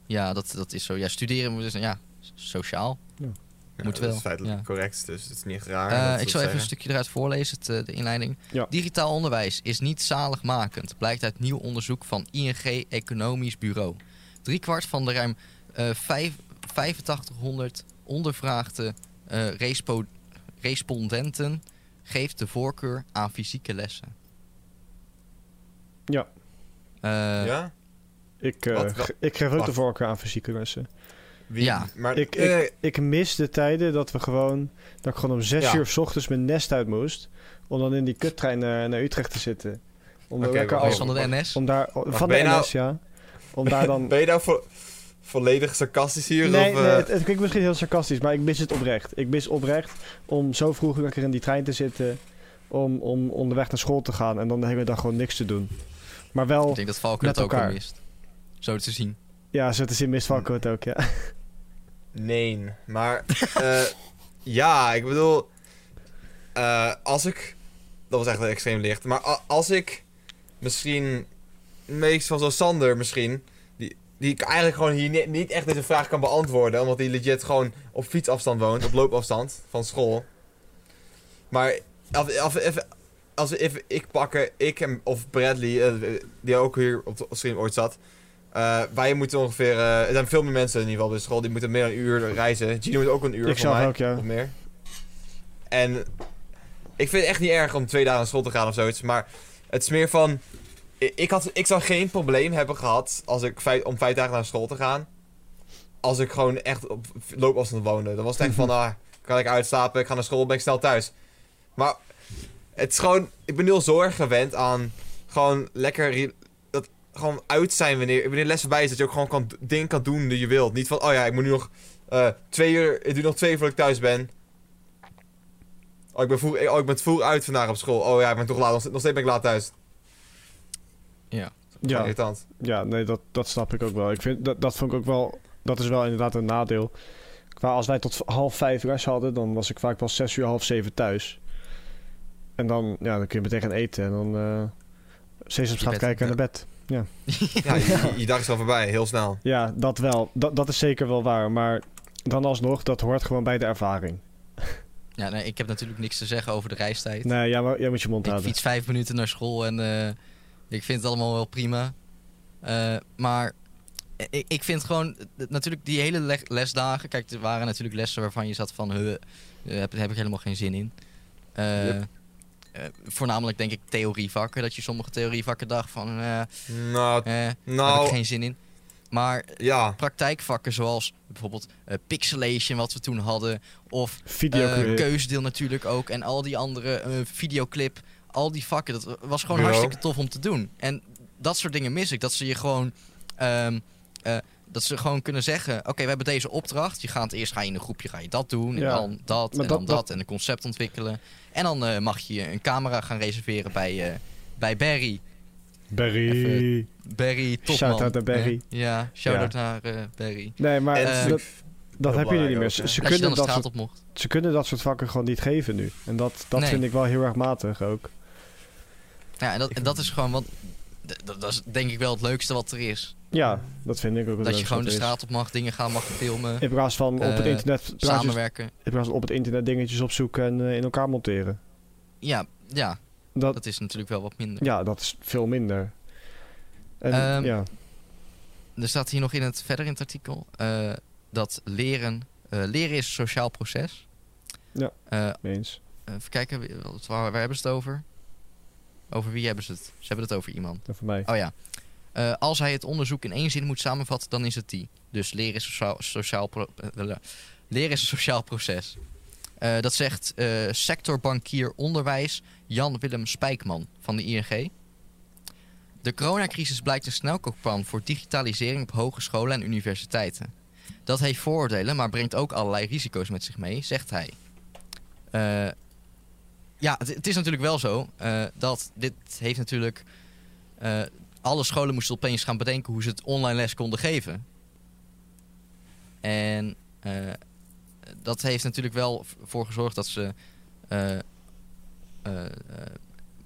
ja dat, dat is zo. Ja, studeren moet dus, ja, sociaal. Ja, Moet dat wel, is feitelijk ja. correct, dus het is niet raar. Eh, dat ik zal dat even een stukje eruit voorlezen, het, eh, de inleiding. Ja. Digitaal onderwijs is niet zaligmakend, blijkt uit nieuw onderzoek van ING Economisch Bureau. Driekwart van de ruim eh, vijf- 8500 ondervraagde eh, respo- respondenten geeft de voorkeur aan fysieke lessen. Ja. Eh, ja? Ik, eh, Wat- ge- ik geef ook de voorkeur aan fysieke lessen. Wie, Ja. Maar, Ik, eh, ik, ik mis de tijden dat we gewoon... Dat ik gewoon om zes Ja. uur s ochtends mijn nest uit moest. Om dan in die kuttrein naar, naar Utrecht te zitten. Om, Oké, lekker als, van de NS. om daar... van de nou- NS, ja. Om daar dan... ben je nou vo- volledig sarcastisch hier? Nee, of, nee eh, het, het klinkt misschien heel sarcastisch, maar ik mis het oprecht. Ik mis oprecht om zo vroeg lekker in die trein te zitten, om, om onderweg naar school te gaan en dan de hele dag gewoon niks te doen. Maar wel, Ik denk dat Valken het ook mist. Zo te zien. ja, zo te zien mist Valko het ook, ja. Nee, maar eh, ja, ik bedoel, eh, als ik, dat was echt extreem licht, maar als ik misschien, meestal zoals Sander misschien, die, ik eigenlijk gewoon hier ni- niet echt deze vraag kan beantwoorden, omdat hij legit gewoon op fietsafstand woont, op loopafstand van school. Maar als, als, even, als even ik pakken, ik en, of Bradley, eh, die ook hier op de stream ooit zat, eh, wij moeten ongeveer. eh, er zijn veel meer mensen in ieder geval bij school. Die moeten meer dan een uur reizen. Gino moet ook een uur Ik van mij. ook, ja. Of meer. En ik vind het echt niet erg om twee dagen naar school te gaan of zoiets. Maar het is meer van. Ik, had, ik zou geen probleem hebben gehad als ik vijf, om vijf dagen naar school te gaan. Als ik gewoon echt op loopafstand woonde. Dan was het echt van, ah, kan ik uitslapen, ik ga naar school, ben ik snel thuis. Maar het is gewoon, ik ben nu al zo erg gewend aan gewoon lekker dat gewoon uit zijn wanneer, wanneer les voorbij is. Dat je ook gewoon kan, dingen kan doen die je wilt. Niet van, oh ja, ik moet nu nog eh, twee uur, ik doe nog twee uur voordat ik thuis ben. Oh, ik ben, vroeg, oh, ik ben vroeg uit vandaag op school. Oh ja, ik ben toch laat, nog steeds ben ik laat thuis. Ja. Ja, Irritant. ja nee, dat, dat snap ik ook wel. Ik vind, dat, dat vond ik ook wel... Dat is wel inderdaad een nadeel. Qua als wij tot half vijf les hadden... dan was ik vaak pas zes uur, half zeven thuis. En dan, ja, dan kun je meteen gaan eten. En dan uh, Sesamstraat bed- kijken en naar bed. Ja, je, je dag is al voorbij, heel snel. Ja, dat wel. Dat, dat is zeker wel waar. Maar dan alsnog, dat hoort gewoon bij de ervaring. Ja, nee, ik heb natuurlijk niks te zeggen over de reistijd. Nee, ja, maar jij moet je mond ik houden. fiets vijf minuten naar school en eh, ik vind het allemaal wel prima. Eh, maar ik, ik vind gewoon, eh, natuurlijk die hele le- lesdagen... Kijk, er waren natuurlijk lessen waarvan je zat van... Huh, daar heb, heb ik helemaal geen zin in. Eh, Yep. eh, voornamelijk denk ik theorievakken. Dat je sommige theorievakken dacht van... eh Nou, eh, daar heb nou ik geen zin in. Maar ja. praktijkvakken zoals bijvoorbeeld eh, pixelation wat we toen hadden... of Video eh, keusdeel natuurlijk ook. En al die andere eh, videoclip. Al die vakken. Dat was gewoon Bureau. hartstikke tof om te doen. En dat soort dingen mis ik. Dat ze je gewoon. ehm, eh, dat ze gewoon kunnen zeggen: Oké, we hebben deze opdracht. Je gaat eerst ga je in een groepje ga je dat doen. Ja. En dan dat. Maar En dat- dan dat- dat. En een concept ontwikkelen. En dan eh, mag je een camera gaan reserveren bij, eh, bij Barry. Berry. Barry, topman. Shout-out naar Barry. Ja, shout-out naar eh, Barry. Nee, maar En dat, heb je nu niet meer. Ze, kunnen dat soort, op mocht. ze kunnen dat soort vakken gewoon niet geven nu. En dat, dat Nee. vind ik wel heel erg matig ook. Ja, en dat, en dat is gewoon wat. Dat, dat is denk ik wel het leukste wat er is. Ja, dat vind ik ook het Dat je gewoon de straat op mag, dingen gaan mag filmen, In plaats van op het eh, internet, samenwerken. in plaats van op het internet dingetjes opzoeken en eh, in elkaar monteren. Ja, ja, Dat, dat is natuurlijk wel wat minder. ja, dat is veel minder. En, Ehm, ja, Er staat hier nog in het, verder in het artikel eh, dat leren, leren is een sociaal proces. Ja. Eens. even kijken, waar, waar hebben ze het over? Over wie hebben ze het? Ze hebben het over iemand. Voor mij. Oh ja. Eh, als hij het onderzoek in één zin moet samenvatten, dan is het die. Dus leren is, sociaal, sociaal eh, leren is een sociaal proces. Eh, dat zegt sectorbankier onderwijs Jan-Willem Spijkman van de ING. De coronacrisis blijkt een snelkookpan voor digitalisering op hogescholen en universiteiten. Dat heeft vooroordelen, maar brengt ook allerlei risico's met zich mee, zegt hij. Ja, het, het is natuurlijk wel zo eh, dat dit heeft natuurlijk... eh, alle scholen moesten opeens gaan bedenken hoe ze het online les konden geven. En eh, dat heeft natuurlijk wel voor gezorgd dat ze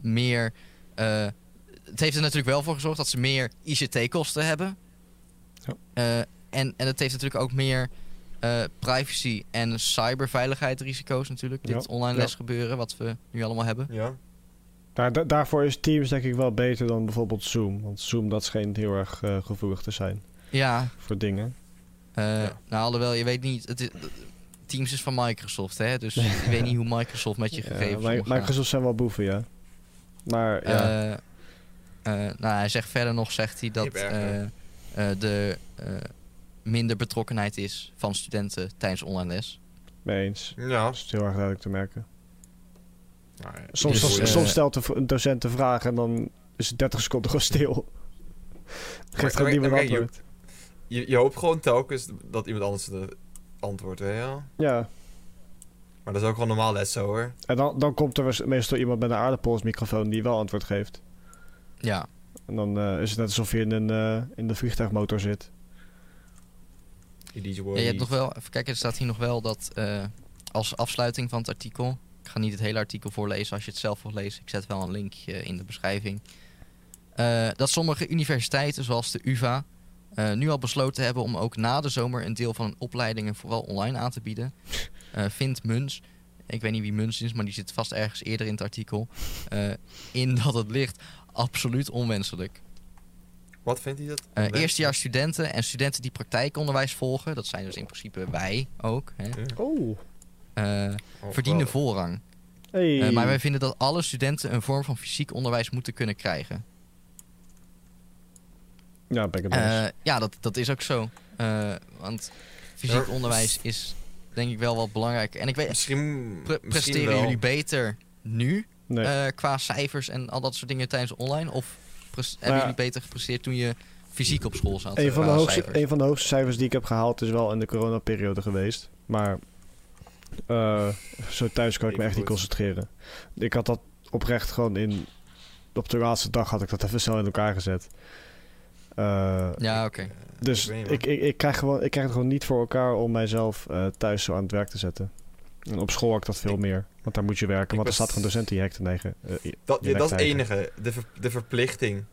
meer. het heeft er natuurlijk wel voor gezorgd dat ze meer ICT-kosten hebben. Ja. En, en het heeft natuurlijk ook meer eh, privacy- en cyberveiligheid-risico's natuurlijk. Dit Ja. online Ja. lesgebeuren, wat we nu allemaal hebben. Ja. Daar, da- daarvoor is Teams denk ik wel beter dan bijvoorbeeld Zoom. Want Zoom dat schijnt heel erg eh, gevoelig te zijn Ja, voor dingen. Eh, Ja. Nou, alhoewel, je weet niet... Het is- Teams is van Microsoft, hè? Dus je weet niet hoe Microsoft met je Ja, gegevens omgaat. Microsoft zijn wel boeven, ja. Maar ja, Eh, eh, nou, hij zegt verder nog, zegt hij dat eh, eh, de eh, minder betrokkenheid is van studenten tijdens online les. mee eens. Ja. Dat is heel erg duidelijk te merken. Soms, Dus, soms, eh, soms stelt een docent een vraag en dan is het 30 seconden gewoon stil. Geeft gewoon niemand je- antwoord. je, je hoopt gewoon telkens dat iemand anders de antwoord, weet? Ja, Maar dat is ook gewoon normaal les zo, hoor. en dan, dan komt er meestal iemand met een aardappelsmicrofoon die wel antwoord geeft. Ja, En dan eh, is het net alsof je in, een, eh, in de vliegtuigmotor zit. Ja, je hebt nog wel, even kijken, er staat hier nog wel dat eh, als afsluiting van het artikel. Ik ga niet het hele artikel voorlezen als je het zelf wil lezen. Ik zet wel een linkje in de beschrijving. Eh, dat sommige universiteiten, zoals de UVA, eh, nu al besloten hebben om ook na de zomer een deel van hun opleidingen vooral online aan te bieden. Vindt Muns, ik weet niet wie Muns is, maar die zit vast ergens eerder in het artikel, in dat het ligt absoluut onwenselijk. Wat vindt hij dat? Eh Onwenselijk? eerstejaars studenten en studenten die praktijkonderwijs volgen, dat zijn dus in principe wij ook, hè. Oh, eh, Oh, verdienen voorrang. hey. Eh, maar wij vinden dat alle studenten een vorm van fysiek onderwijs moeten kunnen krijgen. Ja, ben ik het. Eh, ja, dat, dat is ook zo. Eh, want fysiek Ja. onderwijs is denk ik wel wat belangrijk. En ik weet, Misschien, pre- misschien presteren wel. jullie beter nu Nee. eh, qua cijfers en al dat soort dingen tijdens online? Of hebben ja. jullie beter gepresteerd toen je fysiek op school zat? een, van de hoogste, cijfers? een van de hoogste cijfers die ik heb gehaald is wel in de coronaperiode geweest. Maar eh, zo thuis kan ik me echt niet concentreren. Ik had dat oprecht gewoon in op de laatste dag had ik dat even snel in elkaar gezet. Eh, Ja, oké. dus ik ik, ik, krijg gewoon, ik krijg het gewoon niet voor elkaar om mijzelf eh, thuis zo aan het werk te zetten. En op school had ik dat veel Ik- meer. Want daar moet je werken. ik Want er was- staat gewoon docent die je hekt te negen. eh, je Dat, je ja, dat is het enige. De, ver- de verplichting.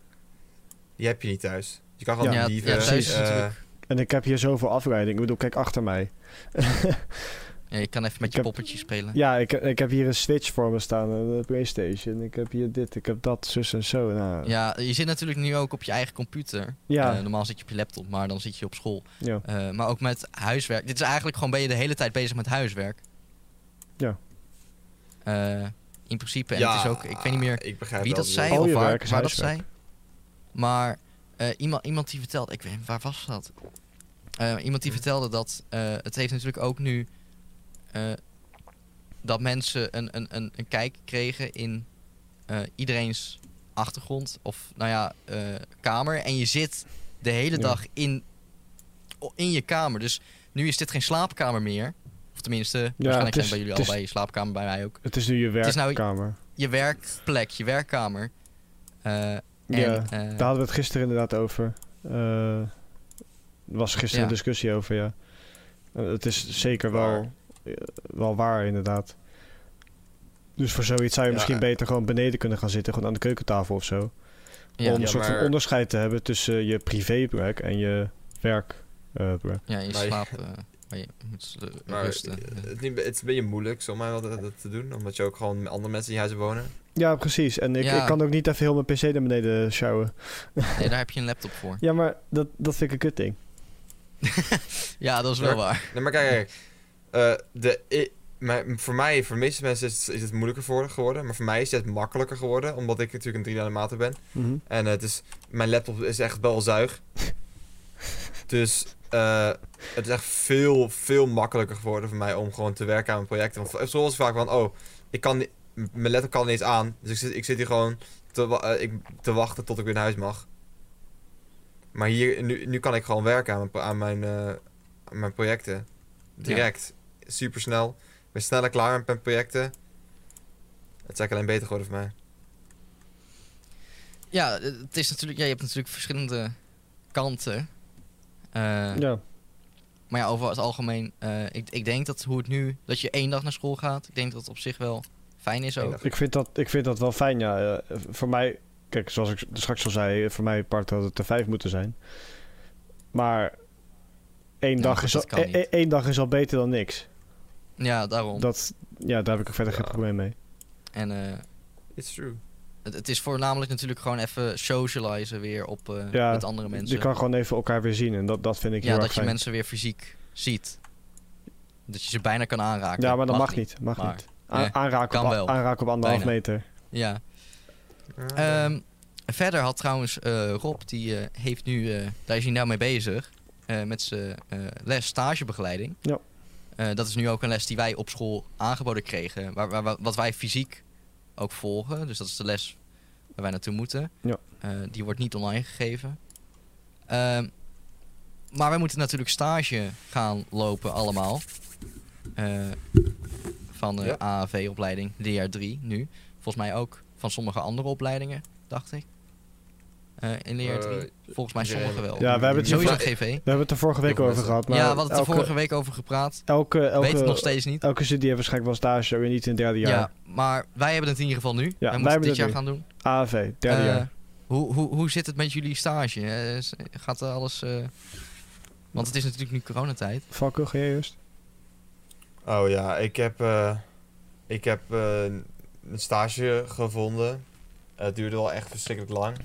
Die heb je niet thuis. Je kan gewoon Ja, liever... ja, thuis is eh, natuurlijk- En ik heb hier zoveel afleiding. Ik bedoel, kijk achter mij. Ja, je kan even met Ik je heb- poppetjes spelen. Ja, ik, ik heb hier een Switch voor me staan. Een Playstation. Ik heb hier dit, ik heb dat, zus en zo. Nou, Ja, je zit natuurlijk nu ook op je eigen computer. Ja. Eh, normaal zit je op je laptop, maar dan zit je op school. ja. Eh, maar ook met huiswerk. Dit is eigenlijk gewoon ben je de hele tijd bezig met huiswerk. Ja. Eh, in principe. En ja, het is ook, ik weet niet meer ik wie dat zei of waar, dat zei. Maar eh, iemand, iemand die vertelde, ik weet waar was dat? Eh, iemand die Hm. vertelde dat eh, het heeft natuurlijk ook nu eh, dat mensen een, een, een, een kijk kregen in eh, iedereen's achtergrond of nou ja, eh, kamer. En je zit de hele dag in, in je kamer. Dus nu is dit geen slaapkamer meer. Tenminste, waarschijnlijk het zijn is- bij jullie allebei je slaapkamer, bij mij ook. Het is nu je nou- werkkamer. Je werkplek, je werkkamer. Eh, en, ja, eh, daar hadden we het gisteren inderdaad over. Eh, er was gisteren Ja. een discussie over, ja. Eh, het is zeker Waar. wel, eh, wel waar, inderdaad. Dus voor zoiets zou je Ja, misschien eh. beter gewoon beneden kunnen gaan zitten, gewoon aan de keukentafel of zo. ja, om Ja, een soort van onderscheid te hebben tussen je privéplek en je werkplek. ja, je slaap. eh, waar je moet Maar rusten. het, is niet- het is een beetje moeilijk, zomaar wel dat, dat te doen. Omdat je ook gewoon met andere mensen in je huis wonen. Ja, precies. En ik, Ja. ik kan ook niet even heel mijn pc naar beneden sjouwen. Nee, daar heb je een laptop voor. Ja, maar dat, dat vind ik een kut ding. Ja, dat is wel waar. Nee, maar kijk, kijk. eh, de, maar voor mij, voor de meeste mensen is, het- is het moeilijker voor, geworden. Maar voor mij is het makkelijker geworden. Omdat ik natuurlijk een 3D animator ben. Mhm. En het is, mijn laptop is echt wel zuig. dus eh, het is echt veel, veel makkelijker geworden voor mij om gewoon te werken aan mijn projecten. Want zoals het vaak van, oh, ik kan mijn laptop kan niet eens aan. Dus ik zit, ik zit hier gewoon te, eh, ik, te wachten tot ik weer naar huis mag. Maar hier, nu, nu kan ik gewoon werken aan mijn, aan mijn, eh, aan mijn projecten. Direct. Super snel. Ik ben sneller klaar met mijn projecten. Het is eigenlijk alleen beter geworden voor mij. Ja, het is natuurlijk, ja, je hebt natuurlijk verschillende kanten. Eh, Ja. Maar ja, over het algemeen, eh, ik, ik denk dat hoe het nu, dat je één dag naar school gaat, ik denk dat het op zich wel fijn is ook. Ik vind, dat, ik vind dat wel fijn, ja. Eh, voor mij, kijk, zoals ik straks al zei, voor mij part had het er vijf moeten zijn. Maar één, Ja, dag, goed, is al, kan e- niet. e- één dag is al beter dan niks. Ja, daarom. Dat, ja, daar heb ik ook verder geen probleem mee. En eh, It's true. Het, het is voornamelijk natuurlijk gewoon even socializen weer op, eh, Ja, met andere mensen. Je kan gewoon even elkaar weer zien en dat, dat vind ik ja, heel dat erg je fijn. mensen weer fysiek ziet. Dat je ze bijna kan aanraken. Ja, maar dat mag, niet. Mag maar- niet. A- Nee, aanraken, kan op, wel. aanraken op anderhalf Bijna. meter. Ja. Ehm, verder had trouwens eh, Rob, die eh, heeft nu, eh, daar is hij nou mee bezig, eh, met zijn eh, les stagebegeleiding. Ja. Eh, dat is nu ook een les die wij op school aangeboden kregen, waar- waar- wat wij fysiek ook volgen. Dus dat is de les waar wij naartoe moeten. Ja. Eh, die wordt niet online gegeven. Ehm, maar wij moeten natuurlijk stage gaan lopen allemaal. Eh, van de Ja. AAV-opleiding, DR3 nu. Volgens mij ook van sommige andere opleidingen, dacht ik. Eh, in leer 3. Eh, Volgens mij ja, sommige wel. Ja, we hebben het Sowieso GV. We hebben het er vorige week over gehad. Maar ja, we hadden het er elke, vorige week over gepraat. elke, elke, Weet het nog steeds niet. elke studie heeft waarschijnlijk wel stage, weer niet in het derde Ja. jaar. maar wij hebben het in ieder geval nu. wij wij moeten hebben het dit jaar nu. gaan doen. AAV, derde Eh, jaar. Hoe, hoe, hoe zit het met jullie stage? Gaat er alles... eh, Want het is natuurlijk nu coronatijd. Valko, ga jij eerst? Oh ja, ik heb, eh, ik heb een stage gevonden. het duurde wel echt verschrikkelijk lang.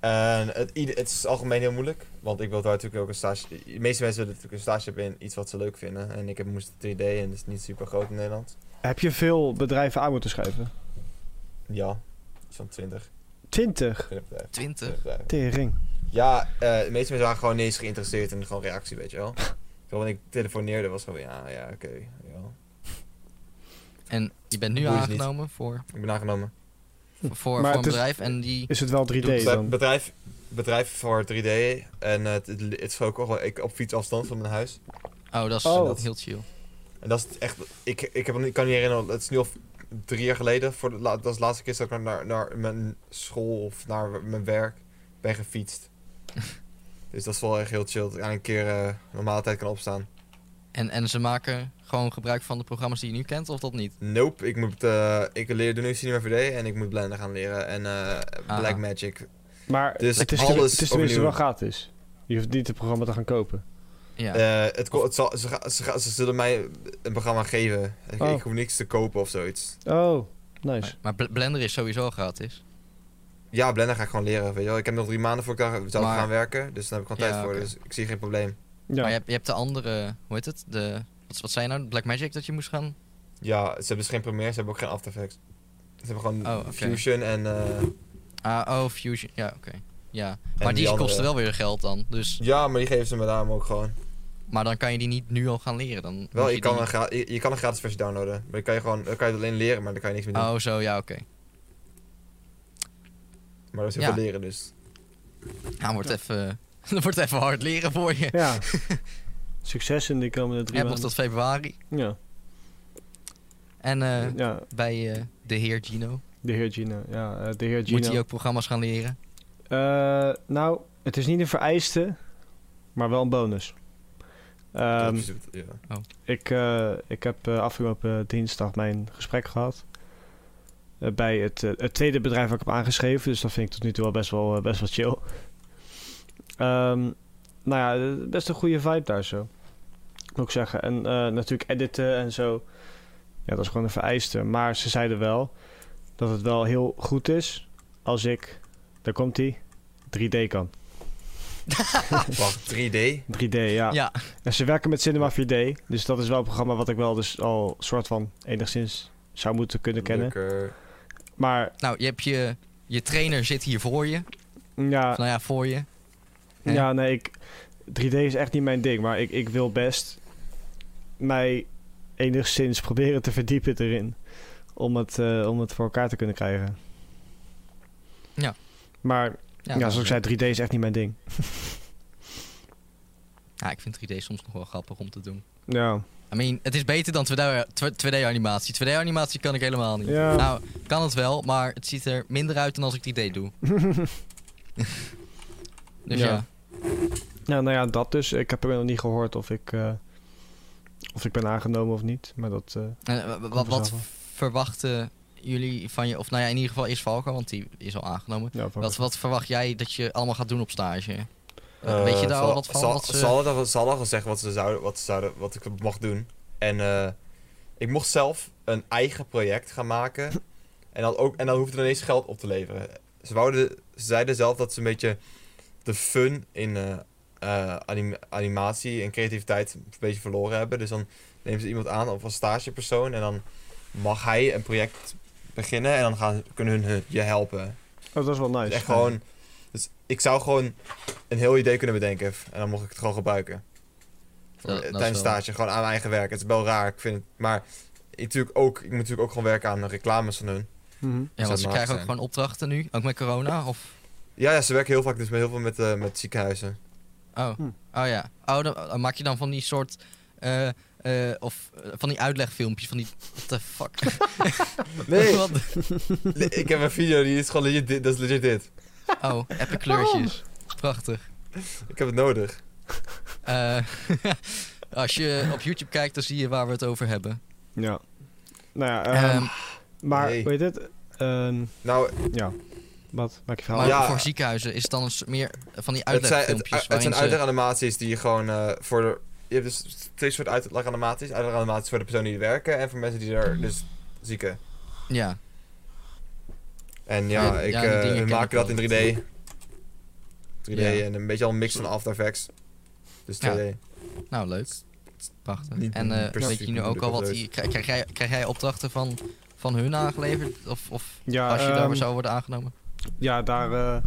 En het, is algemeen heel moeilijk. Want ik wil daar natuurlijk ook een stage... De meeste mensen willen natuurlijk een stage hebben in iets wat ze leuk vinden. En ik heb, moest 3D en dat is niet super groot in Nederland. Heb je veel bedrijven aan moeten schrijven? Ja, iets van 20. 20? 20 bedrijven. 20. 20 bedrijven. Tering. Ja, eh, de meeste mensen waren gewoon niet eens geïnteresseerd in gewoon reactie, weet je wel. Terwijl ik telefoneerde was gewoon, ja, ja, oké. ja. En je bent nu aangenomen voor, Ik ben aangenomen. Voor, voor een is- bedrijf. En die... Is het wel 3D Doet- dan? Bedrijf, bedrijf voor 3D en eh, het, het, is ook al ik, op fietsafstand van mijn huis. Oh, dat is Oh. dat is heel chill. En dat is echt, ik, ik, heb, ik kan niet herinneren, het is nu al drie jaar geleden, voor de, dat was de laatste keer dat ik naar, naar mijn school of naar mijn werk ben gefietst. dus dat is wel echt heel chill. Dat ik aan een keer eh, normale tijd kan opstaan. En, en ze maken gewoon gebruik van de programma's die je nu kent, of dat niet? Nope, ik moet, eh, ik leer nu Cinema 4D en ik moet Blender gaan leren en eh Ah. Blackmagic. Maar Dus het, is, alles het is tenminste wel gratis. Je hoeft niet het programma te gaan kopen. Ja. Eh, het, het zal, ze, ze, ze zullen mij een programma geven. Ik, Oh. ik hoef niks te kopen of zoiets. Oh, nice. Maar, maar Bl- Blender is sowieso gratis. Ja, Blender ga ik gewoon leren, weet je wel. Ik heb nog drie maanden voor ik daar Maar- gaan werken, dus daar heb ik gewoon Ja, tijd voor. Dus ik zie geen probleem. Ja. Maar je hebt, je hebt de andere, hoe heet het? De, wat, wat zei je nou? Blackmagic dat je moest gaan? Ja, ze hebben dus geen Premiere, ze hebben ook geen After Effects. Ze hebben gewoon Oh. Fusion en... eh, Ah, oh, Fusion. Ja, oké. Ja. Maar die die, kosten wel weer geld dan. Dus, ja, maar die geven ze me daarom ook gewoon. maar dan kan je die niet nu al gaan leren. Dan Wel, je kan, die- een gra- je, je kan een gratis versie downloaden. Maar dan kan je gewoon dan kan je het alleen leren, maar dan kan je niks meer doen. Oh, zo, ja, oké. Maar dat is heel Ja. veel leren, dus... Nou, wordt even, dat wordt even hard leren voor je. Ja. Succes in de komende drie nog maanden. tot februari. Ja. En eh, ja, bij eh, de heer Gino. de heer Gino. Ja, eh, de heer Moet Gino. hij ook programma's gaan leren? Eh, nou, het is niet een vereiste, maar wel een bonus. Ehm, dat is het, ja. ik, eh, ik heb afgelopen dinsdag mijn gesprek gehad. eh, bij het, het tweede bedrijf waar ik heb aangeschreven. Dus dat vind ik tot nu toe wel best wel, best wel chill. Ehm, nou ja, best een goede vibe daar zo. Moet ik zeggen. En eh, natuurlijk editen en zo. Ja, dat is gewoon een vereiste. Maar ze zeiden wel dat het wel heel goed is als ik, daar komt hij, 3D kan. Wacht, 3D? 3D, ja. Ja. En ze werken met Cinema 4D. Dus dat is wel een programma wat ik wel dus al soort van enigszins zou moeten kunnen kennen. Leuker. Maar Nou, je hebt je, je trainer zit hier voor je. ja, Of, nou ja, voor je. Hè? ja nee, ik, 3D is echt niet mijn ding. Maar ik, ik wil best mij enigszins proberen te verdiepen erin. Om het, eh, om het voor elkaar te kunnen krijgen. Ja. Maar ja, zoals ik zei, 3D is echt niet mijn ding. Ja, ik vind 3D soms nog wel grappig om te doen. Ja, I mean, het is beter dan 2D-animatie. 2D-animatie kan ik helemaal niet. Ja. Nou, kan het wel, maar het ziet er minder uit dan als ik 3D doe. dus Ja. ja. ja, nou ja, dat dus. Ik heb er nog niet gehoord of ik, eh, of ik ben aangenomen of niet. Maar dat... eh, En, eh, wat, wat verwachten jullie van je... Of nou ja, in ieder geval is Valko, want die is al aangenomen. ja, Wat, wat verwacht jij dat je allemaal gaat doen op stage? Weet je daar al wat van? Zal, wat ze- zal, al- zal al gezegd wat ze zouden, wat ze zouden, wat ik mocht doen. En eh, ik mocht zelf een eigen project gaan maken. En dan, ook, en dan hoefde er ineens geld op te leveren. Ze, wouden, ze zeiden zelf dat ze een beetje de fun in eh, eh, anim- animatie en creativiteit een beetje verloren hebben. Dus dan nemen ze iemand aan of als stagepersoon. En dan mag hij een project beginnen. En dan gaan, kunnen hun je helpen. Oh, dat is wel nice. Dus echt gewoon. Dus ik zou gewoon een heel idee kunnen bedenken. En dan mocht ik het gewoon gebruiken. Tijdens stage, gewoon aan mijn eigen werk. Het is wel raar, ik vind het. Maar ik, natuurlijk ook, ik moet natuurlijk ook gewoon werken aan reclames van hun. Mhm. Ja, zou want ze krijgen ook gewoon opdrachten nu, ook met corona, of... Ja, ja, ze werken heel vaak dus met, heel veel met, eh, met ziekenhuizen. Oh, Hm. oh ja. Oh, dan, dan maak je dan van die soort... eh, eh, of van die uitlegfilmpjes, van die... What the fuck? Nee, Wat- ik heb een video, die is gewoon legit dit. Dat is legit dit. oh, epic kleurtjes. Prachtig. Ik heb het nodig. Eh, als je op YouTube kijkt, dan zie je waar we het over hebben. Ja. Nou ja, ehm, Ehm, maar nee. weet je het? Ehm, Nou, ja. Wat? Maak je verhaal? maar Ja. voor ziekenhuizen is het dan meer van die het zijn, het, uitlegfilmpjes. het zijn uitleganimaties die je gewoon eh, voor de... Je hebt dus twee soorten uitleganimaties. Uitleganimaties voor de personen die er werken en voor mensen die er dus zieken. Ja, En ja, Ja, ik, ja, eh, ik dat in 3D. 3D Ja. en een beetje al een mix van After Effects. Dus 2D. Ja. nou leuk. Prachtig. Niet en eh, precies weet je nu ook al wat... die- Krijg, krijg, jij, krijg jij opdrachten van, van hun aangeleverd? Of, of ja, als je ehm, daar zou worden aangenomen? Ja, daar... eh,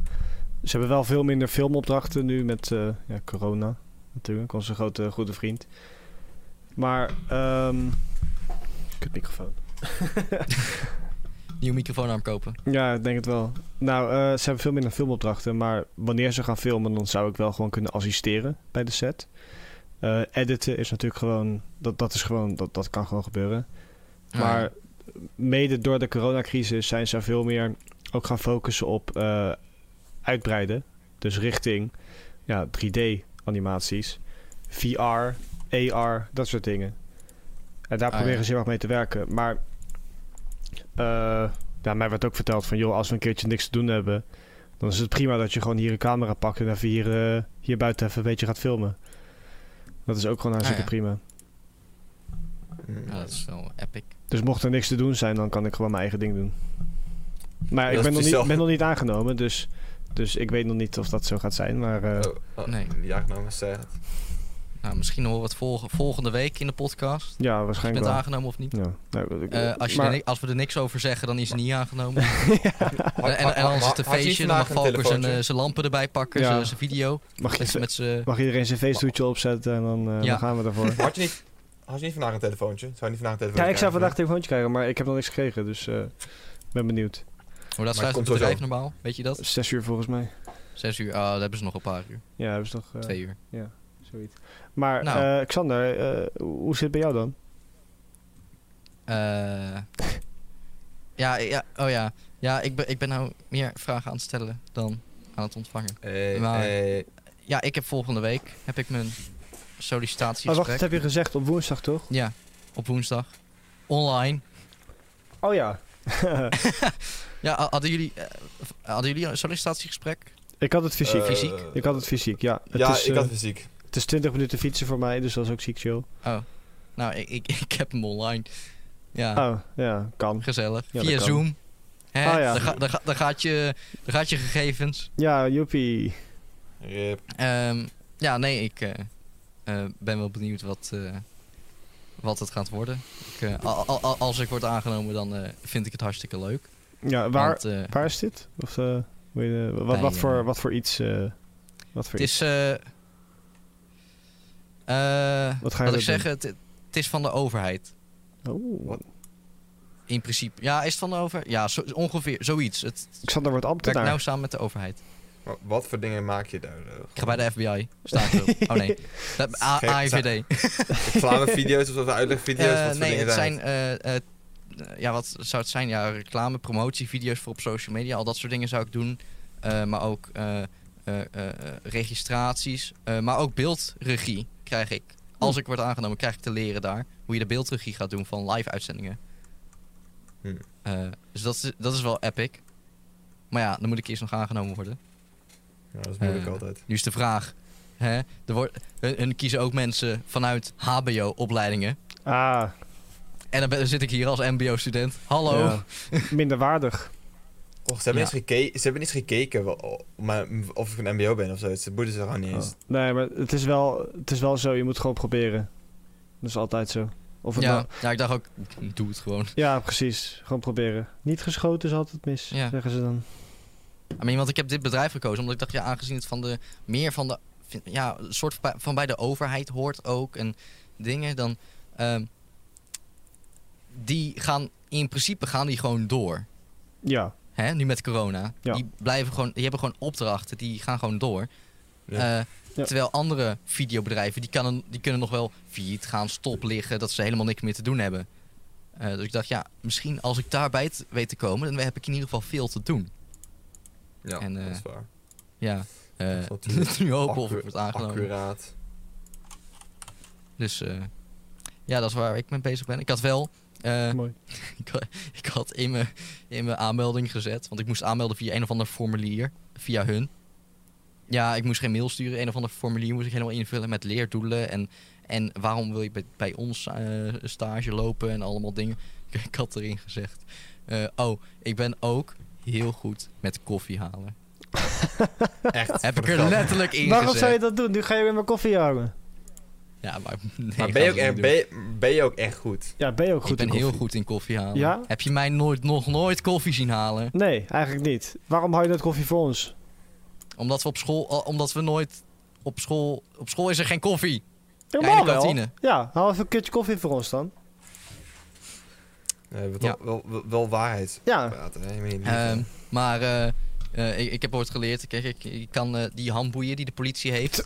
ze hebben wel veel minder filmopdrachten nu met eh, ja, corona. Natuurlijk, onze grote goede vriend. Maar... ehm kut microfoon. Nieuw microfoonarm kopen. Ja, ik denk het wel. Nou, eh, ze hebben veel minder filmopdrachten. Maar wanneer ze gaan filmen, dan zou ik wel gewoon kunnen assisteren bij de set. Eh, editen is natuurlijk gewoon... Dat, dat is gewoon... Dat, dat kan gewoon gebeuren. Ah, Maar mede door de coronacrisis zijn ze veel meer ook gaan focussen op eh, uitbreiden. Dus richting ja, 3D-animaties, VR, AR, dat soort dingen. En daar Ah, proberen ja. ze heel erg mee te werken. Maar eh, ja, mij werd ook verteld van... joh, als we een keertje niks te doen hebben... dan is het prima dat je gewoon hier een camera pakt... en even hier, eh, hier buiten even een beetje gaat filmen. Dat is ook gewoon hartstikke Ah, ja. prima. Ja, dat is wel epic. Dus mocht er niks te doen zijn, dan kan ik gewoon mijn eigen ding doen. Maar Dat ik is ben nog, niet, ben nog niet aangenomen, dus, dus ik weet nog niet of dat zo gaat zijn. Maar eh, Oh, oh, Nee. Ja, genomen, zeg het. Nou, misschien horen we het volg- volgende week in de podcast. ja, Als je waarschijnlijk bent wel. aangenomen of niet. Ja. Nou, ik- Eh, als, je maar- er als we er niks over zeggen, dan is hij niet aangenomen. En, en, is het een je niet feestje. Dan mag Valker zijn, eh, zijn lampen erbij pakken, Ja. zijn- video. mag, je, met z'n... mag iedereen zijn feesthoedje opzetten en dan, eh, Ja. dan gaan we ervoor. Had je niet, had je niet vandaag een telefoontje? Zou je niet vandaag een telefoontje ja, ik zou vandaag een telefoontje krijgen, maar ik heb nog niks gekregen, dus eh ben benieuwd. Hoe laat Maar het sluit het bedrijf normaal? Weet je dat? Zes uur volgens mij. Zes uur. Ah, dat hebben ze nog een paar uur. Ja, hebben ze toch eh, Twee uur. zoiets. Maar Nou. eh, Xander, eh, hoe zit het bij jou dan? Eh, ja, ja, oh ja. Ja, ik ben, ik ben nou meer vragen aan het stellen dan aan het ontvangen. Eh, Maar- Ja, ik heb volgende week heb ik mijn Oh, wacht, dat heb je gezegd op woensdag toch? Ja, op woensdag. Online. Oh ja. Ja, ha- hadden jullie, eh, hadden jullie een sollicitatiegesprek? ik had het fysiek. eh, fysiek? ik had het fysiek, ja. Het ja, is, ik eh, had fysiek. Het is 20 minuten fietsen voor mij, dus dat is ook ziek chill. Oh. Nou, ik, ik, ik heb hem online. Ja, Oh, ja, kan. gezellig. Ja, Via kan. Zoom. Hè? Ah, ja. ga, ga- dan gaat je, dan gaat je gegevens. Ja, joepie. Rip. Ehm, ja, nee, ik eh, eh, ben wel benieuwd wat, eh, wat het gaat worden. Ik, eh, al- al- al- als ik word aangenomen, dan eh, vind ik het hartstikke leuk. Ja, waar, Want, eh, waar is dit? Of, je, wat, Bij, wat, voor, wat voor iets? wat voor het iets? is... Wat ga je ik zeggen, het, is van de overheid. Oh. In principe. Ja, is het van de overheid? Ja, zo, ongeveer. Zoiets. Het Xander wordt werkt ambtenaar. nou samen met de overheid. Wat voor dingen maak je daar? eh? Ik ga bij de FBI. Staat erop. Oh nee. AIVD. Reclamevideo's of uitlegvideo's? Wat voor nee, het zijn eh, eh, ja, wat zou het zijn? Ja, reclame, promotievideo's voor op social media. Al dat soort dingen zou ik doen. Maar ook registraties. maar ook beeldregie krijg ik. Als ik word aangenomen, krijg ik te leren daar. Hoe je de beeldregie gaat doen van live uitzendingen. Hm. Dus dat is, dat is wel epic. Maar ja, dan moet ik eerst nog aangenomen worden. Ja, dat is moeilijk Eh, altijd. Nu is de vraag. Hè, er wordt, hun, hun kiezen ook mensen vanuit HBO-opleidingen. Ah, En dan, ben- dan zit ik hier als MBO-student. Hallo. ja. minder waardig. Och, ze, hebben ja. niet gekeken, ze hebben niet gekeken maar, of ik een mbo ben of zo. Het boeide ze gewoon niet eens. Oh. Nee, maar het is, wel, het is wel zo. Je moet gewoon proberen. Dat is altijd zo. Of het Ja, nou- ja, ik dacht ook, doe het gewoon. ja, precies. Gewoon proberen. Niet geschoten is altijd mis, Ja. zeggen ze dan. I mean, want ik heb dit bedrijf gekozen omdat ik dacht, ja, aangezien het van de meer van de ja, een soort van bij- de overheid hoort ook en dingen, dan ehm, die gaan in principe gaan die gewoon door. Ja, Hè, nu met corona. Ja. Die blijven gewoon, die hebben gewoon opdrachten, die gaan gewoon door. Ja. Eh, Ja. Terwijl andere videobedrijven, die, kan, die kunnen nog wel failliet gaan, stoplichten, dat ze helemaal niks meer te doen hebben. Eh, dus ik dacht, ja, misschien als ik daarbij weet te komen, dan heb ik in ieder geval veel te doen. Ja, En, eh, dat is waar. Ja, eh, Dat is nu hopen of ik Accu- word aangenomen. Accuraat. Dus eh, ja, dat is waar ik mee bezig ben. Ik had wel, eh, mooi. ik, had- ik had in mijn, in mijn aanmelding gezet, want ik moest aanmelden via een of ander formulier, via hun. Ja, ik moest geen mail sturen, een of ander formulier moest ik helemaal invullen met leerdoelen en, en waarom wil je bij, bij ons eh, stage lopen en allemaal dingen. Ik had erin gezegd, eh, oh, ik ben ook heel goed met koffie halen. Echt. Heb ik er letterlijk in Waarom zou je dat doen? Nu ga je weer mijn koffie houden. Ja, maar, nee, Maar ben je, ook echt, ben, je, ben je ook echt goed? Ja, ben je ook goed ik ben in heel koffie? goed in koffie halen. Ja? Heb je mij nooit, nog nooit koffie zien halen? Nee, eigenlijk niet. Waarom hou je dat koffie voor ons? Omdat we op school, eh, omdat we nooit op school, op school is er geen koffie. Helemaal in de wel. kantine. Ja, hou even een keertje koffie voor ons dan. We Ja. wel, wel, wel, waarheid Ja. praten. Hè? Je niet Ehm, maar eh, eh, ik, ik heb ooit geleerd, kijk, ik, ik kan eh, die handboeien die de politie heeft,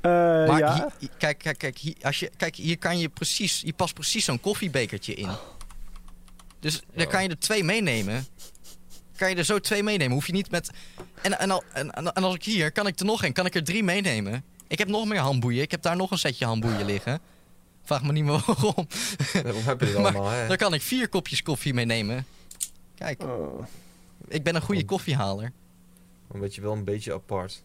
Eh, Maar ja. hier- kijk, kijk, kijk, hier, als je, kijk, hier kan je precies, hier past precies zo'n koffiebekertje in. Dus dan Oh. kan je er twee meenemen. Kan je er zo twee meenemen. Hoef je niet met. En, en, al- en, en, en als ik hier, kan ik er nog een, kan ik er drie meenemen. Ik heb nog meer handboeien. Ik heb daar nog een setje handboeien liggen. Vraag me niet meer waarom. Waarom heb je dit allemaal, hè? Daar kan ik vier kopjes koffie meenemen. Kijk, Oh. ik ben een goede koffiehaler. Dan weet je wel een beetje apart.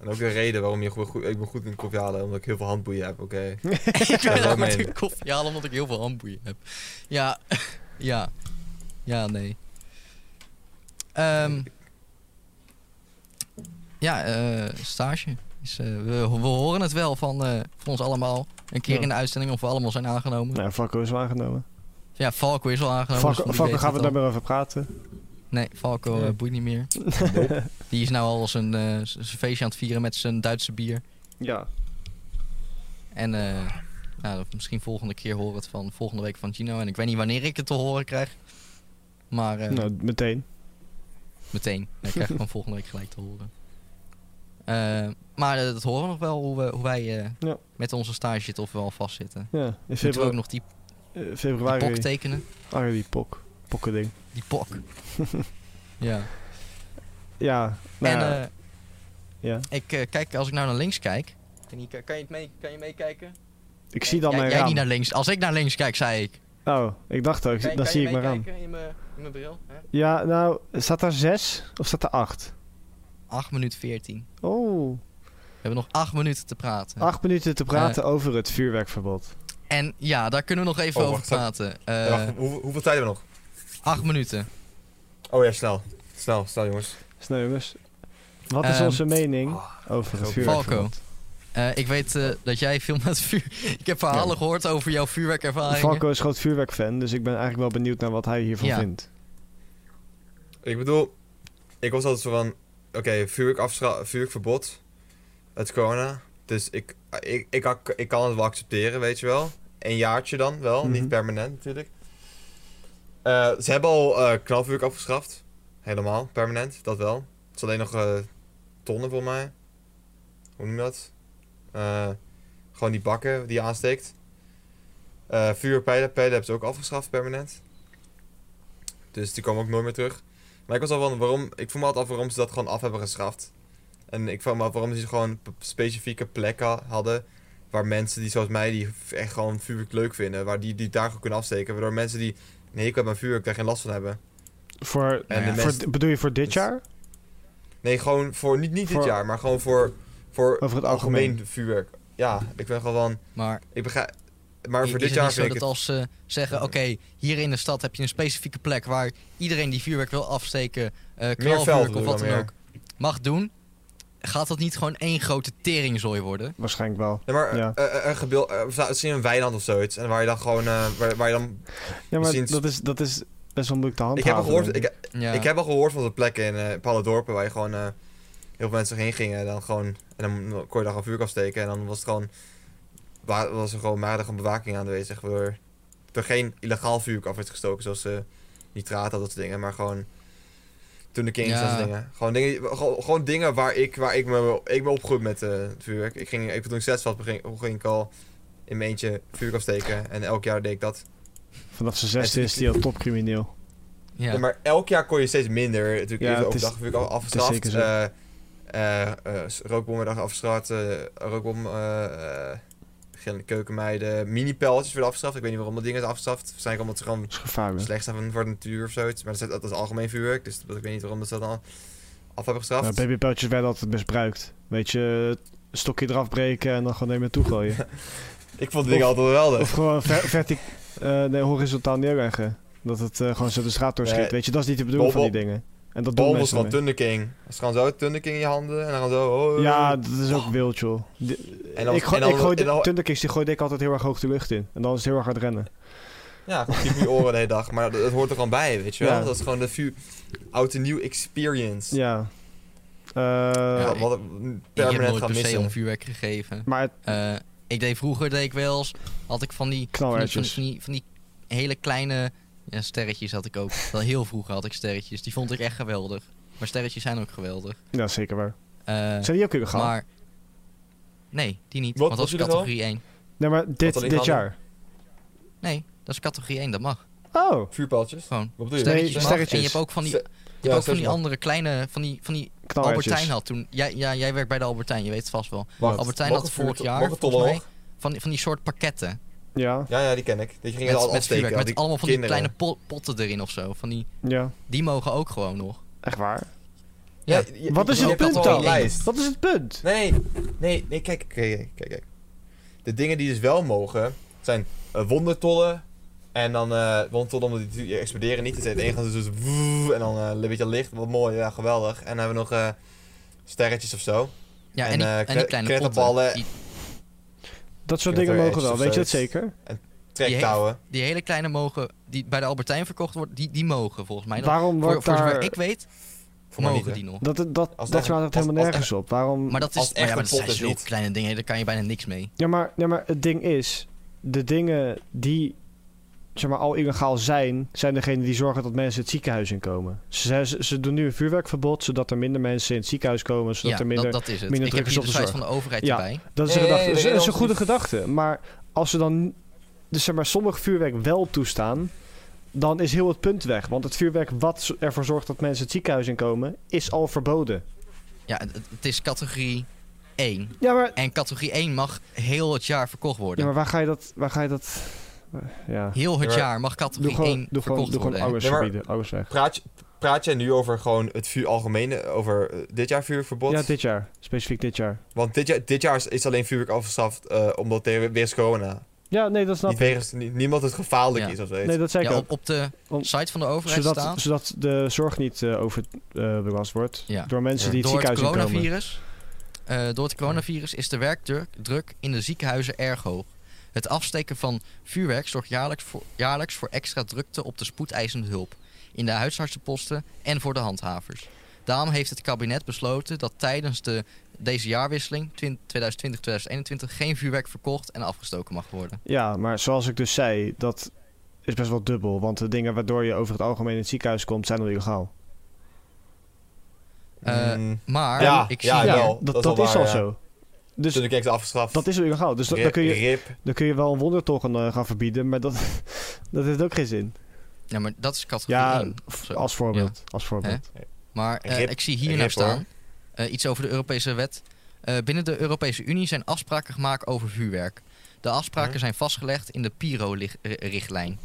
En ook de reden waarom je goed, goed- ik ben goed in koffie halen, omdat ik heel veel handboeien heb, oké. ik ben ook een koffie halen omdat ik heel veel handboeien heb. Ja, ja. Ja, nee. Ehm, ja, eh, stage. Eh, we, we horen het wel van, eh, van ons allemaal. Een keer Ja. in de uitzending of we allemaal zijn aangenomen. Nou, Falco is wel aangenomen. Ja, Falco is al aangenomen. Falco, dus gaan we het daar maar over praten. Nee, Nee. eh, boeit niet meer. Die is nou al zijn, feestje aan het vieren met zijn Duitse bier. Ja. En nou, misschien volgende keer horen we het van volgende week van Gino. En ik weet niet wanneer ik het te horen krijg. Maar Nou, meteen. meteen. Nee, ik krijg gewoon volgende week gelijk te horen. Eh, maar eh, dat horen we nog wel hoe, we, hoe wij eh, Ja. met onze stage zitten of we al vastzitten. Ja, in Moeten we ook februari, nog die, eh, die februari. pok tekenen? Ah, die pok. Pokkending. Die pok. ja. Ja, nou, en ja. ja. ik eh, kijk, als ik nou naar links kijk. Kan je, kan je, mee, kan je meekijken? Ik zie dan jij, mijn jij raam. niet naar links. Als ik naar links kijk, zei ik. Oh, ik dacht ook. Dan zie ik mijn raam. in mijn, in mijn bril? Hè? Ja, nou, staat daar 6 of staat er 8? 8 minuten 14. Oh, We hebben nog 8 minuten te praten. 8 minuten te praten Eh. over het vuurwerkverbod. En ja, daar kunnen we nog even Oh, over praten. Eh wacht, hoe, hoeveel tijd hebben we nog? 8 minuten. Oh ja, snel. Snel, snel jongens. Snel jongens. Wat is Ehm, onze mening Oh, over het Falco. vuurwerkverbod? Eh, ik weet eh, dat jij veel met vuur... Ik heb verhalen Ja. gehoord over jouw vuurwerkervaringen. Falco is groot vuurwerkfan, dus ik ben eigenlijk wel benieuwd naar wat hij hiervan Ja. vindt. Ik bedoel, ik was altijd zo van, oké, vuurwerk afscha- vuurwerkverbod. Het is corona. Dus ik, ik, ik, ik, ik kan het wel accepteren, weet je wel. Een jaartje dan wel, Mhm. niet permanent natuurlijk. Eh, ze hebben al eh knalvuurwerk afgeschaft. Helemaal, permanent, dat wel. Het is alleen nog eh, tonnen voor mij. Hoe noem je dat? Gewoon die bakken die je aansteekt. Vuurpijlen, pijlen hebben ze ook afgeschaft permanent. Dus die komen ook nooit meer terug. Maar ik was al van, waarom, ik vroeg me altijd af waarom ze dat gewoon af hebben geschaft. En ik vroeg me af waarom ze gewoon specifieke plekken hadden. Waar mensen die zoals mij, die echt gewoon vuurwerk leuk vinden. Waar die, die daar gewoon kunnen afsteken. Waardoor mensen die een hekel hebben aan vuurwerk daar geen last van hebben. Voor, En voor, bedoel je voor dit dus- jaar? Nee, gewoon voor, niet, niet dit jaar, maar gewoon voor, voor Over het algemeen. vuurwerk. Ja, ik ben gewoon van, Maar ik begrijp... Maar voor is dit het jaar niet zo vind ik dat het... als ze zeggen... Oké, hier in de stad heb je een specifieke plek... waar iedereen die vuurwerk wil afsteken... eh knalvuurwerk bedoel of wat dan ook... mag doen... Gaat dat niet gewoon één grote teringzooi worden? Waarschijnlijk wel. Maar Ja. eh, eh, een gebeeld, uh, misschien een weiland of zoiets. En waar je dan gewoon, eh, waar, waar je dan... Ja, maar Misschien- dat is, dat is best wel moeilijk te Ik handhaven. heb, al gehoord, ik, Ja. ik heb al gehoord van de plekken in eh bepaalde dorpen waar je gewoon... eh, heel veel mensen heen gingen en dan gewoon... En dan kon je daar gewoon vuurwerk afsteken. En dan was het gewoon... wa- Was er gewoon maar gewoon bewaking aanwezig. Waardoor er geen illegaal vuurwerk af werd gestoken. Zoals eh nitraat, dat soort dingen. Maar gewoon... Toen de Kings en Ja. dat soort dingen. Gewoon dingen, gewoon, gewoon dingen waar ik, waar ik me... Ik ben opgegroeid met eh, vuurwerk. Ik ging, ik, toen ik zes was, begin, ging ik al in mijn eentje vuurwerk afsteken. En elk jaar deed ik dat. Vanaf zijn zesde is hij al topcrimineel. Ja. Ja, maar elk jaar kon je steeds minder. Natuurlijk Ja, even het overdag vuurwerk af- afgestraft. Eh eh eh, afgestraft. eh rookbom... geen keukenmeiden. Mini-pijltjes werden afgestraft. Ik weet niet waarom dat ding is afgestraft. Waarschijnlijk omdat ze gewoon gevaarlijk. slecht zijn voor de natuur of zoiets. Maar dat is, dat is algemeen vuurwerk. Dus ik weet niet waarom dat ze dat dan af hebben gestraft. Nou, babypeltjes werden altijd misbruikt. Weet je, een stokje eraf breken en dan gewoon even naartoe gooien. Ik vond die dingen altijd geweldig. of gewoon ver, vertic, eh, nee, horizontaal neerleggen. Dat het eh, gewoon zo de straat doorschiet. Nee. Weet je, dat is niet de bedoeling van die dingen. En dat doen mensen van. Thunder King. Is gewoon zo, Thunder King in je handen. En dan gaan zo... oh, Ja, dat is ook wild, joh. En dan- ik gooi, en dan- ik gooi de Thunderkicks, die gooi ik altijd heel erg hoog de lucht in. En dan is het heel erg hard rennen. Ja, in je oren de hele dag. Maar dat, dat hoort er gewoon bij, weet je wel. Ja. Dat is gewoon de vuur... Oud en nieuw experience. Ja. Eh, Ja, Wat, ik- ik permanent nooit gaan per se missen. om vuurwerk gegeven. maar het, Eh, ik deed vroeger, deed ik wel eens... Had ik van die, van die, van die, van die hele kleine... Ja, sterretjes had ik ook. Wel heel vroeger had ik sterretjes. Die vond ik echt geweldig. Maar sterretjes zijn ook geweldig. ja, zeker waar. Eh, Zijn die ook illegaal? maar Nee, die niet. Wat- want dat is categorie 1. Nee, maar dit, dit hadden? jaar. Nee, dat is categorie 1, dat mag. Oh, Vuurpijltjes. Gewoon. Wat bedoel je? Sterretjes sterretjes. En je hebt ook van die, je Ste- hebt Ja, ook van die andere kleine, van die, van die. Albertijn had toen. Jij, ja, jij werkt bij de Albertijn, je weet het vast wel. Albertijn had vorig jaar, volgens mij, van, die- van die soort pakketten. Ja, Ja, ja, die ken ik. Die gingen Met, al met afsteken. vuurwerk, al met allemaal van die kleine po- potten erin of zo. Van die, ja. die mogen ook gewoon nog. Echt waar. Ja. Wat is je het punt dan? Wat is het punt? Nee, nee, nee, kijk, kijk, kijk. De dingen die dus wel mogen, zijn eh, wondertollen. En dan, eh wondertollen, omdat die, exploderen niet. Dus het enige is dus en dan eh, een beetje licht. Wat mooi, ja, geweldig. En dan hebben we nog eh, sterretjes of zo. Ja, en, En, die, en die kle- kleine potten. Die, Dat soort dingen mogen wel, weet je dat zeker? Trektouwen. die hele kleine mogen, die bij de Albertijn verkocht worden, die, die mogen volgens mij. nog. Waarom voor, wordt voor zover daar... ik weet, Voor mij mogen niet, die nog. Dat, dat, dat, Als dat echt- slaat echt als- helemaal nergens op. Waarom... Maar dat, Als is, het maar ja, echt maar dat zijn zulke kleine dingen, daar kan je bijna niks mee. Ja, maar, ja, maar het ding is... De dingen die zeg maar, al illegaal zijn... zijn degenen die zorgen dat mensen het ziekenhuis in komen. Ze, ze, ze doen nu een vuurwerkverbod... zodat er minder mensen in het ziekenhuis komen... zodat ja, er minder... dat, dat is het. minder Ik heb druk is hier op de de site van de overheid Ja. erbij. Dat is, een Nee, gedachte. dat is een dat goede gedachte. Maar als ze dan... Dus zeg maar, sommige vuurwerk wel toestaan... dan is heel het punt weg. Want het vuurwerk wat ervoor zorgt dat mensen het ziekenhuis in komen... is al verboden. Ja, het, is categorie 1. Ja, maar, En categorie 1 mag heel het jaar verkocht ja, worden. maar waar ga je dat... Waar ga je dat... Ja. Heel het Ja, jaar mag Doe categorie gewoon, 1 doe gewoon, verkocht doe gewoon weg. Praat, je- praat jij nu over gewoon het vuur algemene, over eh, dit jaar vuurverbod? Ja, dit jaar. Specifiek dit jaar. Want dit jaar, dit jaar is, is alleen vuurwerk afgeschaft eh, omdat er weer is corona. Ja, nee, dat snap Niet wegens, niemand het gevaarlijk Ja. is of zoiets. Nee, dat zei ik Ja, ook. op, op de Om- site van de overheid Zodat, staat. zodat de zorg niet eh overbelast wordt. Ja. Door mensen Ja. die het Door het ziekenhuis in komen. coronavirus, eh, door het coronavirus is de werkdruk druk in de ziekenhuizen erg hoog. Het afsteken van vuurwerk zorgt jaarlijks voor, jaarlijks voor extra drukte op de spoedeisende hulp, in de huisartsenposten en voor de handhavers. Daarom heeft het kabinet besloten dat tijdens de, deze jaarwisseling 2020-2021 geen vuurwerk verkocht en afgestoken mag worden. Ja, maar zoals ik dus zei, dat is best wel dubbel. Want de dingen waardoor je over het algemeen in het ziekenhuis komt, zijn al illegaal. Eh, Mm, Maar Ja, ik zie ja, dat, dat dat, is waar, al ja. zo. Dus Toen ik afgeschaft. dat is al illegaal. Dus dan, kun je, rip. dan kun je wel een wondertoren eh, gaan verbieden, maar dat, dat heeft ook geen zin. ja, maar dat is categorie Ja, 1. f- Zo. als voorbeeld. Als voorbeeld. Maar eh, Rip- ik zie hier nou staan eh, iets over de Europese wet. Eh, binnen de Europese Unie zijn afspraken gemaakt over vuurwerk. De afspraken Ja. zijn vastgelegd in de PIRO-richtlijn.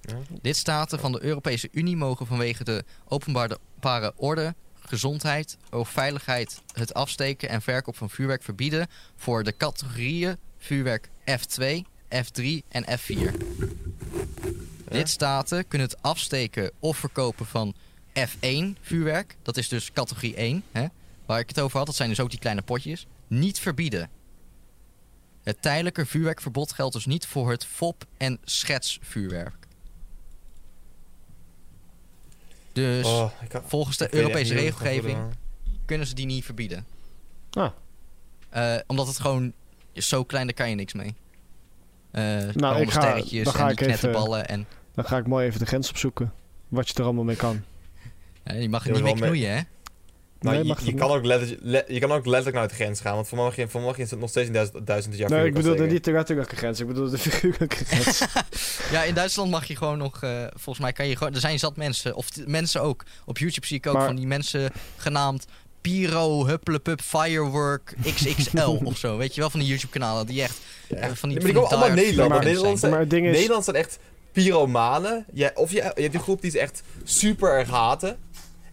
Ja. Lidstaten van de Europese Unie mogen vanwege de openbare orde, gezondheid veiligheid het afsteken en verkoop van vuurwerk verbieden voor de categorieën vuurwerk F2, F3 en F4. Ja. Lidstaten kunnen het afsteken of verkopen van F1 vuurwerk, dat is dus categorie 1, hè, waar ik het over had, dat zijn dus ook die kleine potjes, niet verbieden. Het tijdelijke vuurwerkverbod geldt dus niet voor het FOP- en schetsvuurwerk. Dus Oh, volgens de Europese regelgeving kunnen ze die niet verbieden. Ah. Eh, omdat het gewoon is zo klein, daar kan je niks mee. Eh nou, ik ga- sterretjes dan ga en ik die even- knetterballen. En, Dan ga ik mooi even de grens opzoeken. Wat je er allemaal mee kan. eh, je mag er Ja, niet mee knoeien, hè? Nee, je, je, kan ook letterlijk, le- je kan ook letterlijk naar de grens gaan. Want voor mij mag je, voor mij mag je nog steeds in duizend, duizend jaar Nee, ik afsteken. niet de letterlijke grens. Ik bedoelde de figuurlijke grens. Ja, in Duitsland mag je gewoon nog. eh, volgens mij kan je gewoon. Er zijn zat mensen. Of mensen ook. Op YouTube zie ik ook Maar- van die mensen genaamd. Pyro, Hupplepup, Firework, XXL of zo. Weet je wel, van die YouTube-kanalen die echt. eh, van die, Ja, maar die komen allemaal Nederland. maar- fans Nederland zijn. maar het ding is... Nederland zijn echt pyromanen. Ja, of je, je hebt die groep die ze echt super erg haten.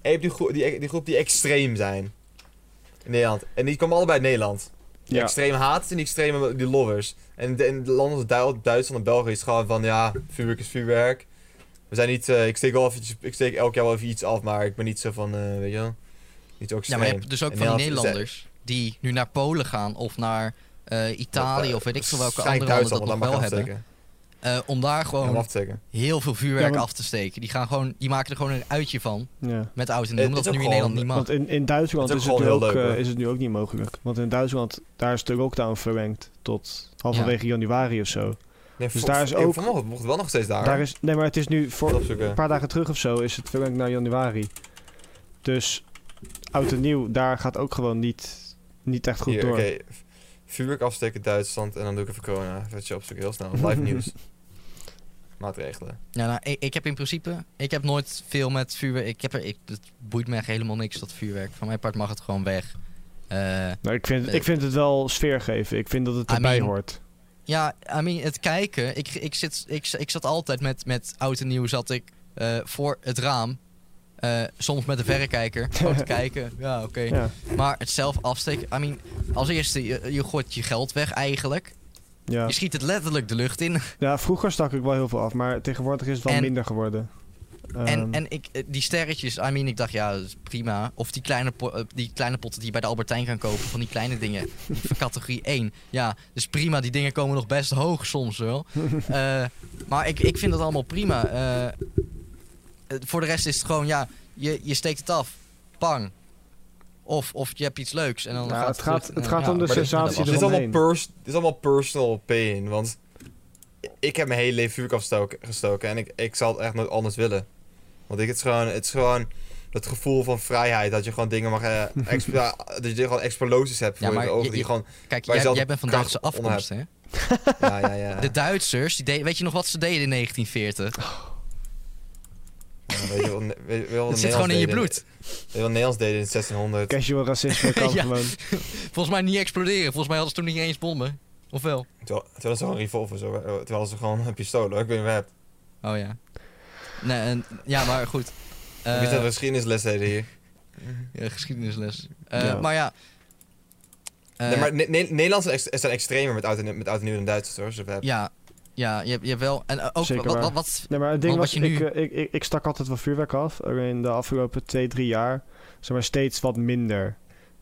En je hebt die, groep die, die groep die extreem zijn. In Nederland. En die komen allebei uit Nederland. Die Ja. extreem haters en die extreme die lovers. En de, in de landen als Du- Duitsland en België is gewoon van ja, vuurwerk is vuurwerk. We zijn niet, eh, ik steek wel eventjes, ik steek elk jaar wel even iets af, maar ik ben niet zo van, eh, weet je wel, niet zo Ja, maar je hebt dus ook In van die Nederland Nederlanders. die nu naar Polen gaan of naar eh, Italië of weet ik veel welke andere landen dat nog wel hebben. Eh, om daar gewoon heel veel vuurwerk Ja, maar- af te steken. Die, gaan gewoon, die maken er gewoon een uitje van Ja. met oud en Het nieuw. is Omdat het nu in Nederland niet mag. Want in, in Duitsland Het is is het, ook nu ook, leuk, eh, is het nu ook niet mogelijk. Want in Duitsland, daar is de lockdown verlengd tot halverwege januari of zo. Nee, Dus voor- daar is ook- mij mocht het wel nog steeds daar. Daar is, nee, maar het is nu voor Dat een paar dagen terug of zo is het verlengd naar januari. Dus oud en nieuw, daar gaat ook gewoon niet, niet echt goed Hier, door. oké. vuurwerk afsteken Duitsland en dan doe ik even corona. Even je opzoeken, heel snel. Live nieuws. Maatregelen. Ja, nou, ik, ik heb in principe... Ik heb nooit veel met vuurwerk... Ik heb er, ik, het boeit me echt helemaal niks, dat vuurwerk. Van mijn part mag het gewoon weg. Eh, Nou, ik, vind, Nee. ik vind het wel sfeer geven. Ik vind dat het I erbij mean- hoort. ja, I mean, het kijken... Ik, ik, zit, ik, ik zat altijd met, met oud en nieuw zat ik eh, voor het raam. Eh, soms met de verrekijker. Gewoon te kijken. Ja, oké. Ja. Maar het zelf afsteken... I mean, als eerste, je, je gooit je geld weg eigenlijk. Ja. Je schiet het letterlijk de lucht in. ja, vroeger stak ik wel heel veel af, maar tegenwoordig is het wel En- minder geworden. En, Ehm, en ik, eh, die sterretjes, I mean, ik dacht, ja, dat is prima. Of die kleine, eh, die kleine potten die je bij de Albertijn kan kopen, van die kleine dingen. Die van categorie 1. Ja, dus prima, die dingen komen nog best hoog soms wel. Eh, maar ik, ik vind dat allemaal prima. Voor de rest is het gewoon, ja, je, je steekt het af. Pang. Of, of je hebt iets leuks en dan Ja, gaat het gaat- terug. het gaat om de sensatie dat Dit was is, het. allemaal eromheen. pers dit is allemaal personal pain. Want ik heb mijn hele leven vuurwerk afgestoken gestoken en ik, ik zal het echt nooit anders willen. Want ik, het, is gewoon, het is gewoon het gevoel van vrijheid. Dat je gewoon dingen mag. eh, dat je gewoon explosies hebt Ja, voor maar je ogen. je- die je- gewoon. Kijk, jij, jij bent van kracht Duitse afkomst, hè? Ja, ja, ja. De Duitsers, die weet je nog wat ze deden in 1940? Ja, weet je wel, weet, weet je wel wat Het zit gewoon in je bloed. Weet je wat Nederlands deden in 1600? Casual racisme kan Ja. gewoon. Volgens mij niet exploderen. Volgens mij hadden ze toen niet eens bommen. Of wel? Terwijl, terwijl ze gewoon een revolver zo. eh, Terwijl ze gewoon een pistool. hoor. Ik weet niet hebt. Oh ja. Nee, en, ja, maar goed. Eh, Ik wist dat we geschiedenisles deden hier. ja, geschiedenisles. Eh, Ja. Maar ja. Eh, nee, maar Ne- Ne- Nederlanders zijn, ex- zijn extremer met oud en, met oud en nieuw dan Duitsers hoor. Ja, ja je, hebt- je hebt wel. En eh, ook Zeker wat, wat, wat. Nee, maar het ding Want was, wat je nu- ik, eh, ik, ik, ik stak altijd wel vuurwerk af. In de afgelopen twee, drie jaar. Zeg maar steeds wat minder.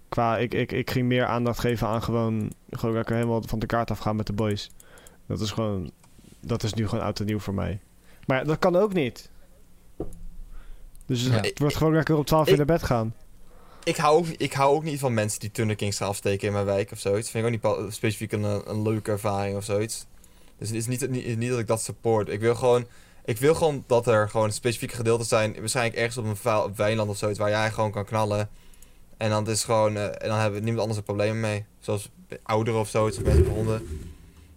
Qua, ik, ik, ik ging meer aandacht geven aan gewoon, gewoon lekker helemaal van de kaart afgaan met de boys. Dat is gewoon, dat is nu gewoon oud en nieuw voor mij. Maar ja, dat kan ook niet. Dus Ja. het wordt gewoon lekker op 12 uur naar bed gaan. Ik hou, ook, ik hou ook niet van mensen die Thunder Kings gaan afsteken in mijn wijk of zoiets. Vind ik ook niet specifiek een, een leuke ervaring of zoiets. Dus het is niet, niet, niet dat ik dat support. Ik wil gewoon, ik wil gewoon dat er gewoon specifieke gedeelten zijn. Waarschijnlijk ergens op een op weiland of zoiets waar jij gewoon kan knallen. En dan is gewoon, eh, en dan hebben niemand anders er problemen mee. Zoals ouderen of zoiets, of mensen met honden.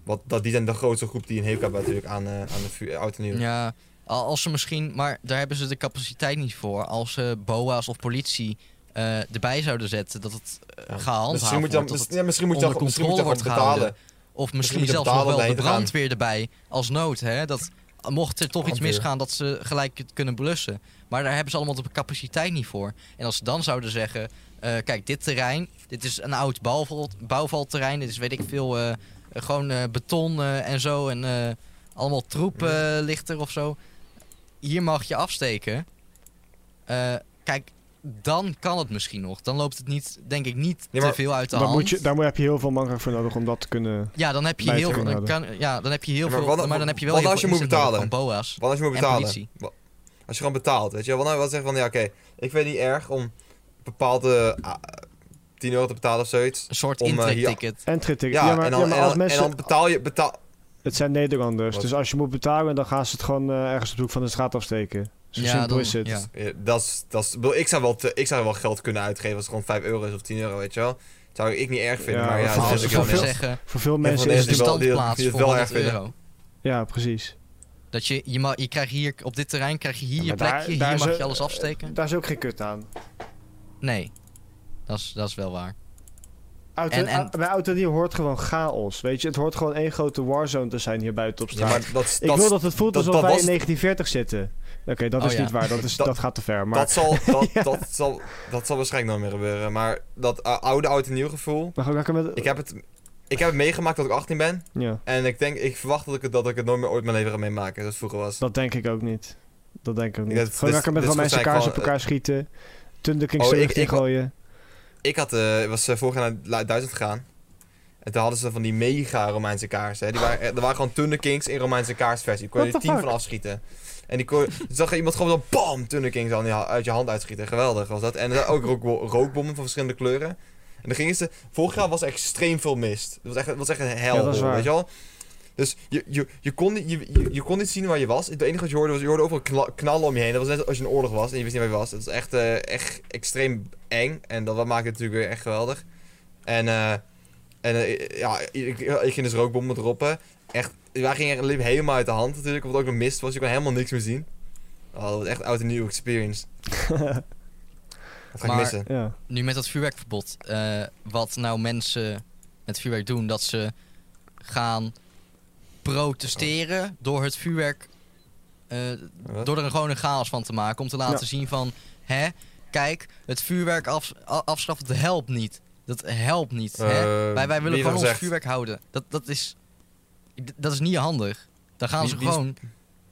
Want dat, die zijn de grootste groep die een hekel hebben natuurlijk aan, eh, aan de vu- oud en nieuw. Ja, al- als ze misschien. Maar daar hebben ze de capaciteit niet voor. Als ze BOA's of politie eh, erbij zouden zetten, dat het uh, Ja. gehandhaafd Misschien moet je dan, wordt. ja, misschien moet je dan, misschien moet controle je dan gehouden. Of misschien zelfs nog wel de gaan. brandweer erbij als nood. Hè? Dat, mocht er toch iets misgaan, dat ze gelijk het kunnen blussen. Maar daar hebben ze allemaal de capaciteit niet voor. En als ze dan zouden zeggen: eh, kijk, dit terrein, dit is een oud bouwval, bouwvalterrein. Dit is weet ik veel, eh, gewoon eh, beton en zo. En allemaal troep eh, ligt er of zo. Hier mag je afsteken. Kijk, dan kan het misschien nog. Dan loopt het niet, denk ik, niet maar te veel uit de Dan hand. moet je, daar moet- heb je heel veel mankracht voor nodig om dat te kunnen... Ja, dan heb je heel veel. Dan kan, ja, dan heb je heel Maar veel. wat- maar dan heb je wel heel als je moet betalen? van BOA's. Want als je moet En betalen. Als je gewoon betaalt, weet je wel. Wat, wat zeggen van, ja oké, ik weet niet erg om bepaalde ah, 10 euro te betalen of zoiets. Een soort Om, eh, hier-. Entry-ticket. Ja, Ja, maar, en, dan, ja, maar en, als dan, mensen... en dan betaal je... Betaal, Het zijn Nederlanders, Wat? dus als je moet betalen, dan gaan ze het gewoon eh, ergens op de hoek van de straat afsteken. Zo Ja, simpel dan- is het. ja. Ja, is, is, ik zou wel te- ik zou wel geld kunnen uitgeven als het gewoon 5 euro is of 10 euro, weet je wel. Dat zou ik niet erg vinden, Ja, maar ja, voor- dat ze ik wel veel- zeggen, Voor veel mensen is het... wel- die- standplaats die het voor wel 100 erg vinden. euro. Ja, precies. Dat je, je, mag, je krijgt hier, op dit terrein krijg je hier Ja, je plekje, daar hier is mag je alles afsteken. Daar is ook geen kut aan. Nee, dat is, dat is wel waar. Auto, En- en- bij auto die hoort gewoon chaos, weet je. Het hoort gewoon één grote warzone te zijn hier buiten op Ja, straat. maar dat, ik dat, wil dat het voelt dat- alsof dat wij was- in 1940 zitten. Oké, dat Oh is ja. niet waar. Dat, is, Dat- dat, gaat te ver. Maar dat, zal, dat, dat, zal, dat zal waarschijnlijk nooit meer gebeuren. Maar dat uh, oude oud en nieuw gevoel. gaan lekker met... Ik heb, het, ik heb het meegemaakt dat ik 18 ben. Ja, En ik denk, ik verwacht dat ik het, dat ik het nooit meer ooit mijn leven ga meemaken. Zoals het vroeger was. dat denk ik ook niet. Dat denk ik ook niet. dit- gewoon lekker met is Romeinse kaars op elkaar schieten. Thunderkings Oh, ik- ik- ingooien. Ik had, eh, was uh, vorig jaar naar Duitsland gegaan. En toen hadden ze van die mega Romeinse kaarsen. Hè. Die waren, er waren gewoon Thunder Kings in Romeinse kaarsversie. Kon je er the 10 fuck? van afschieten. En die kon, toen zag je iemand gewoon zo bam, ha- uit je hand uitschieten. Geweldig was dat. En er waren ook rook, rookbommen van verschillende kleuren. En dan gingen ze... Vorig jaar was er extreem veel mist. Het was echt, het was echt een hel, Ja, dat is waar. weet je wel. Dus je, je, je, kon niet, je, je, je kon niet zien waar je was. Het enige wat je hoorde was, je hoorde overal knallen om je heen. Dat was net als je in oorlog was en je wist niet waar je was. Het was echt, eh, echt extreem eng. En dat maakte het natuurlijk weer echt geweldig. En eh, En eh, ja, ik, ik ging dus rookbommen droppen. Echt, wij gingen liep helemaal uit de hand natuurlijk, omdat het ook nog mist was. Je kon helemaal niks meer zien. Oh, dat was echt oud en nieuw experience. Dat ga ik Maar- missen. ja. Nu met dat vuurwerkverbod. eh, wat nou mensen met vuurwerk doen, dat ze gaan protesteren door het vuurwerk. eh, door er gewoon een chaos van te maken. Om te laten Ja. zien van, hè, kijk, het vuurwerk af, afschaffen, dat helpt niet. Dat helpt niet. hè? Eh, Wij, wij willen gewoon ons vuurwerk houden. Dat, dat, is, dat is niet handig. Dan gaan Wie- ze wie is- gewoon...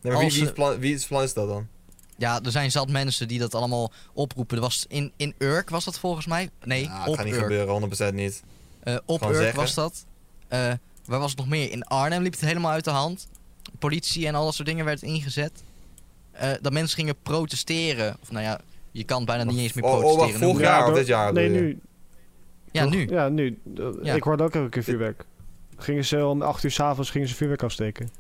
Nee, maar wie, is plan, wie is plan is dat dan? Ja, er zijn zat mensen die dat allemaal oproepen. Er was in, in Urk was dat volgens mij? Nee, Ja, op gaat niet Urk. gebeuren, 100% niet. Eh, op Urk zeggen. was dat. Waar was het nog meer? In Arnhem liep het helemaal uit de hand. Politie en al dat soort dingen werd ingezet. Eh, dat mensen gingen protesteren. Of nou ja, je kan bijna niet eens meer Oh, oh, protesteren. wacht, vorig jaar Ja, of dit jaar? Nee, nu. Ja, nu. Ja, nu. Ja. Ik hoorde ook elke keer vuurwerk. Gingen ze om 8 uur s'avonds gingen ze vuurwerk afsteken.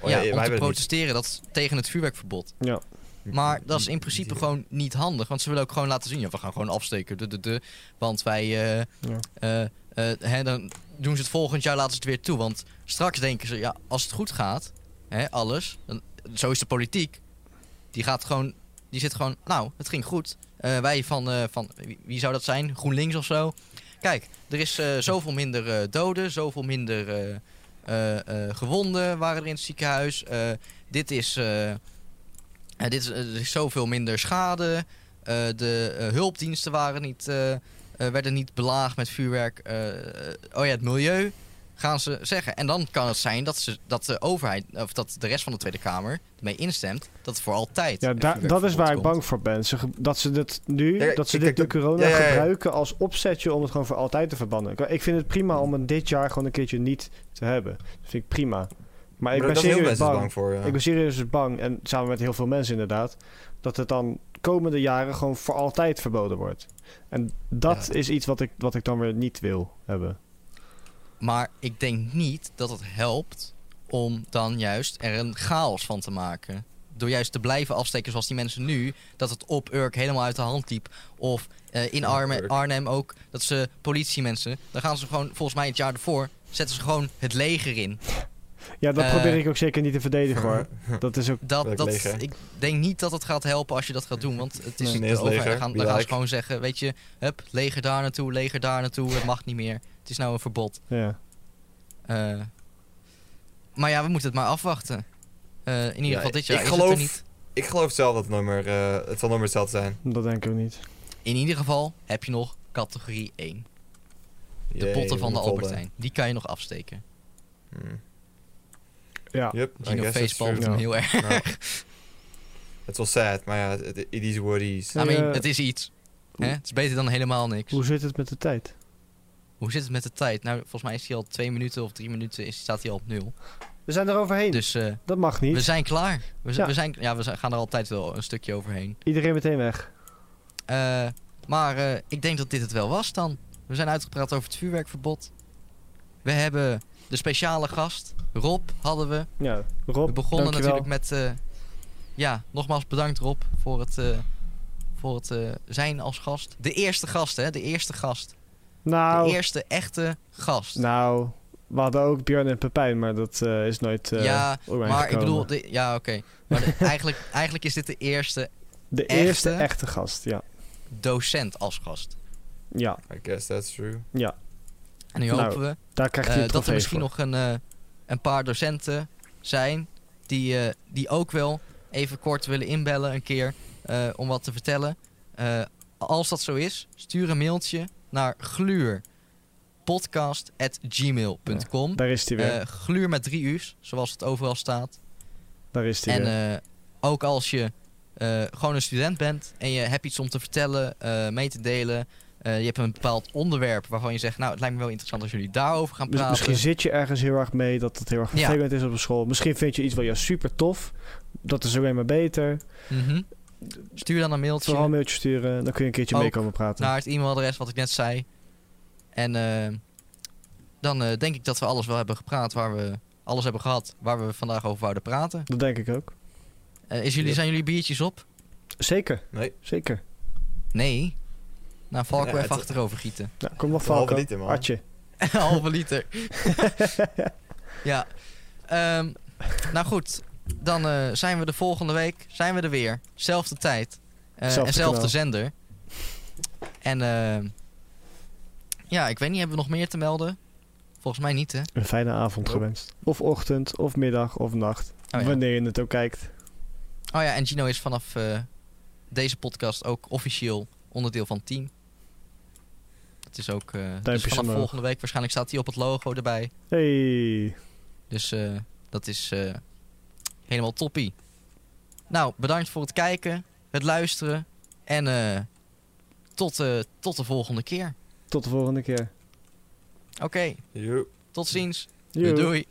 Oh, ja, wij om te protesteren. Dat tegen het vuurwerkverbod. Ja. Maar dat is in principe gewoon niet handig. Want ze willen ook gewoon laten zien. Ja, we gaan gewoon afsteken. De, de, de, want wij... eh, Ja. eh, eh, hè, dan doen ze het volgend jaar, laten ze het weer toe. Want straks denken ze, ja, als het goed gaat, hè, alles, dan, zo is de politiek. Die gaat gewoon, die zit gewoon, nou, het ging goed. Eh, wij van, eh, van wie, zou dat zijn? GroenLinks of zo. Kijk, er is eh, zoveel minder doden, zoveel minder gewonden waren er in het ziekenhuis. Dit is, dit is, er is zoveel minder schade. De hulpdiensten waren niet, werden niet belaagd met vuurwerk. Eh, eh, oh ja, het milieu gaan ze zeggen. En dan kan het zijn dat, ze, dat de overheid, of dat de rest van de Tweede Kamer ermee instemt dat het voor altijd. Ja, daar- dat is waar ik bang voor ben. Ze, dat ze dit nu, Ja, dat ze dit de corona ja, ja, ja. gebruiken als opzetje om het gewoon voor altijd te verbannen. Ik- Ik vind het prima om het dit jaar gewoon een keertje niet te hebben. Dat vind ik prima. Maar ik ben serieus bang. bang voor. Ja. Ik ben serieus bang, en samen met heel veel mensen inderdaad, dat het dan komende jaren gewoon voor altijd verboden wordt. En dat Ja. is iets wat ik, wat ik dan weer niet wil hebben. Maar ik denk niet dat het helpt om dan juist er een chaos van te maken. Door juist te blijven afsteken zoals die mensen nu, dat het op Urk helemaal uit de hand liep. Of eh, in Arme-. Arnhem ook, dat ze politiemensen, dan gaan ze gewoon, volgens mij het jaar ervoor, zetten ze gewoon het leger in. Ja, dat Eh. probeer ik ook zeker niet te verdedigen hoor. Dat is ook... Dat, dat, leger? ik denk niet dat het gaat helpen als je dat gaat doen, want het is Nee. leger, Dan gaan, dan gaan ze gewoon zeggen, weet je, hup, leger daar naartoe, leger daar naartoe, het mag niet meer. Het is nou een verbod. Ja. Eh, maar ja, we moeten het maar afwachten. Eh, in ieder Ja, geval dit jaar ik is het er geloof- niet. Ik geloof zelf dat het nooit meer, eh, het zal nooit meer hetzelfde zijn. Dat denk ik ook niet. In ieder geval heb je nog categorie 1. De Jee, potten van de Albertijn. Die kan je nog afsteken. Hmm. Ja. Yep, Gino facepalmt hem heel erg. Nou, Het is wel sad, maar ja, it, is what it is. I mean, het is iets. Hè? Het is beter dan helemaal niks. Hoe zit het met de tijd? Hoe zit het met de tijd? Nou, volgens mij is hij al twee minuten of drie minuten, is, staat hij al op nul. We zijn er overheen. Dus eh, dat mag niet. we zijn klaar. We, Ja. we, zijn, ja, we gaan er altijd wel een stukje overheen. Iedereen meteen weg. Eh, maar eh, ik denk dat dit het wel was dan. We zijn uitgepraat over het vuurwerkverbod. We hebben de speciale gast, Rob, hadden we. Ja, Rob, we begonnen dankjewel. natuurlijk met... eh, ja, nogmaals bedankt Rob voor het, eh, voor het eh, zijn als gast. De eerste gast, hè? De eerste gast. Nou, De eerste echte gast. nou, we hadden ook Björn en Pepijn, maar dat eh, is nooit eh ja, maar ik bedoel... De, ja, oké. Maar de- eigenlijk, eigenlijk is dit de eerste De echte- eerste echte gast, ja. docent als gast. Ja, I guess that's true. ja. En nu Nou, hopen we Daar krijgt Eh, hij dat er misschien voor. nog een, eh, een paar docenten zijn die, eh, die ook wel even kort willen inbellen een keer om wat te vertellen. Als dat zo is, stuur een mailtje naar gluurpodcast.gmail.com. Daar is hij weer. Gluur met drie u's, zoals het overal staat. daar is hij En weer. ook als je gewoon een student bent en je hebt iets om te vertellen, mee te delen. Eh, je hebt een bepaald onderwerp waarvan je zegt, nou, het lijkt me wel interessant als jullie daarover gaan praten. misschien zit je ergens heel erg mee dat het heel erg Ja. vervelend is op de school. Misschien vind je iets wel juist super tof. Dat is alleen maar beter. Mhm. Stuur dan een mailtje Vooral een mailtje sturen. Dan kun je een keertje Ook mee komen praten. naar het e-mailadres wat ik net zei. En eh, dan eh, denk ik dat we alles wel hebben gepraat waar we alles hebben gehad waar we vandaag over wouden praten. Dat denk ik ook. Eh, is jullie, Ja. Zijn jullie biertjes op? Zeker, Nee, zeker. Nee. Nou, Valko Ja, even achterover gieten. Nou, kom nog De halve liter, man. Een halve liter. ja. Ehm, nou goed, dan eh, zijn we de volgende week zijn we er weer. Zelfde tijd. Eh, Zelfde en zelfde kanaal. zender. En ehm, ja, ik weet niet, hebben we nog meer te melden? Volgens mij niet, hè? Een fijne avond gewenst. Of ochtend, of middag, of nacht. Oh ja. Wanneer je het ook kijkt. Oh ja, en Gino is vanaf eh, deze podcast ook officieel onderdeel van het team. Dat is ook... dus Duimpjes vanaf omhoog. volgende week waarschijnlijk staat hij op het logo erbij. Hey. Dus eh, dat is eh, helemaal toppie. Nou, bedankt voor het kijken, het luisteren. En eh, tot, eh, tot de volgende keer. Tot de volgende keer. Oké, tot ziens. Doei.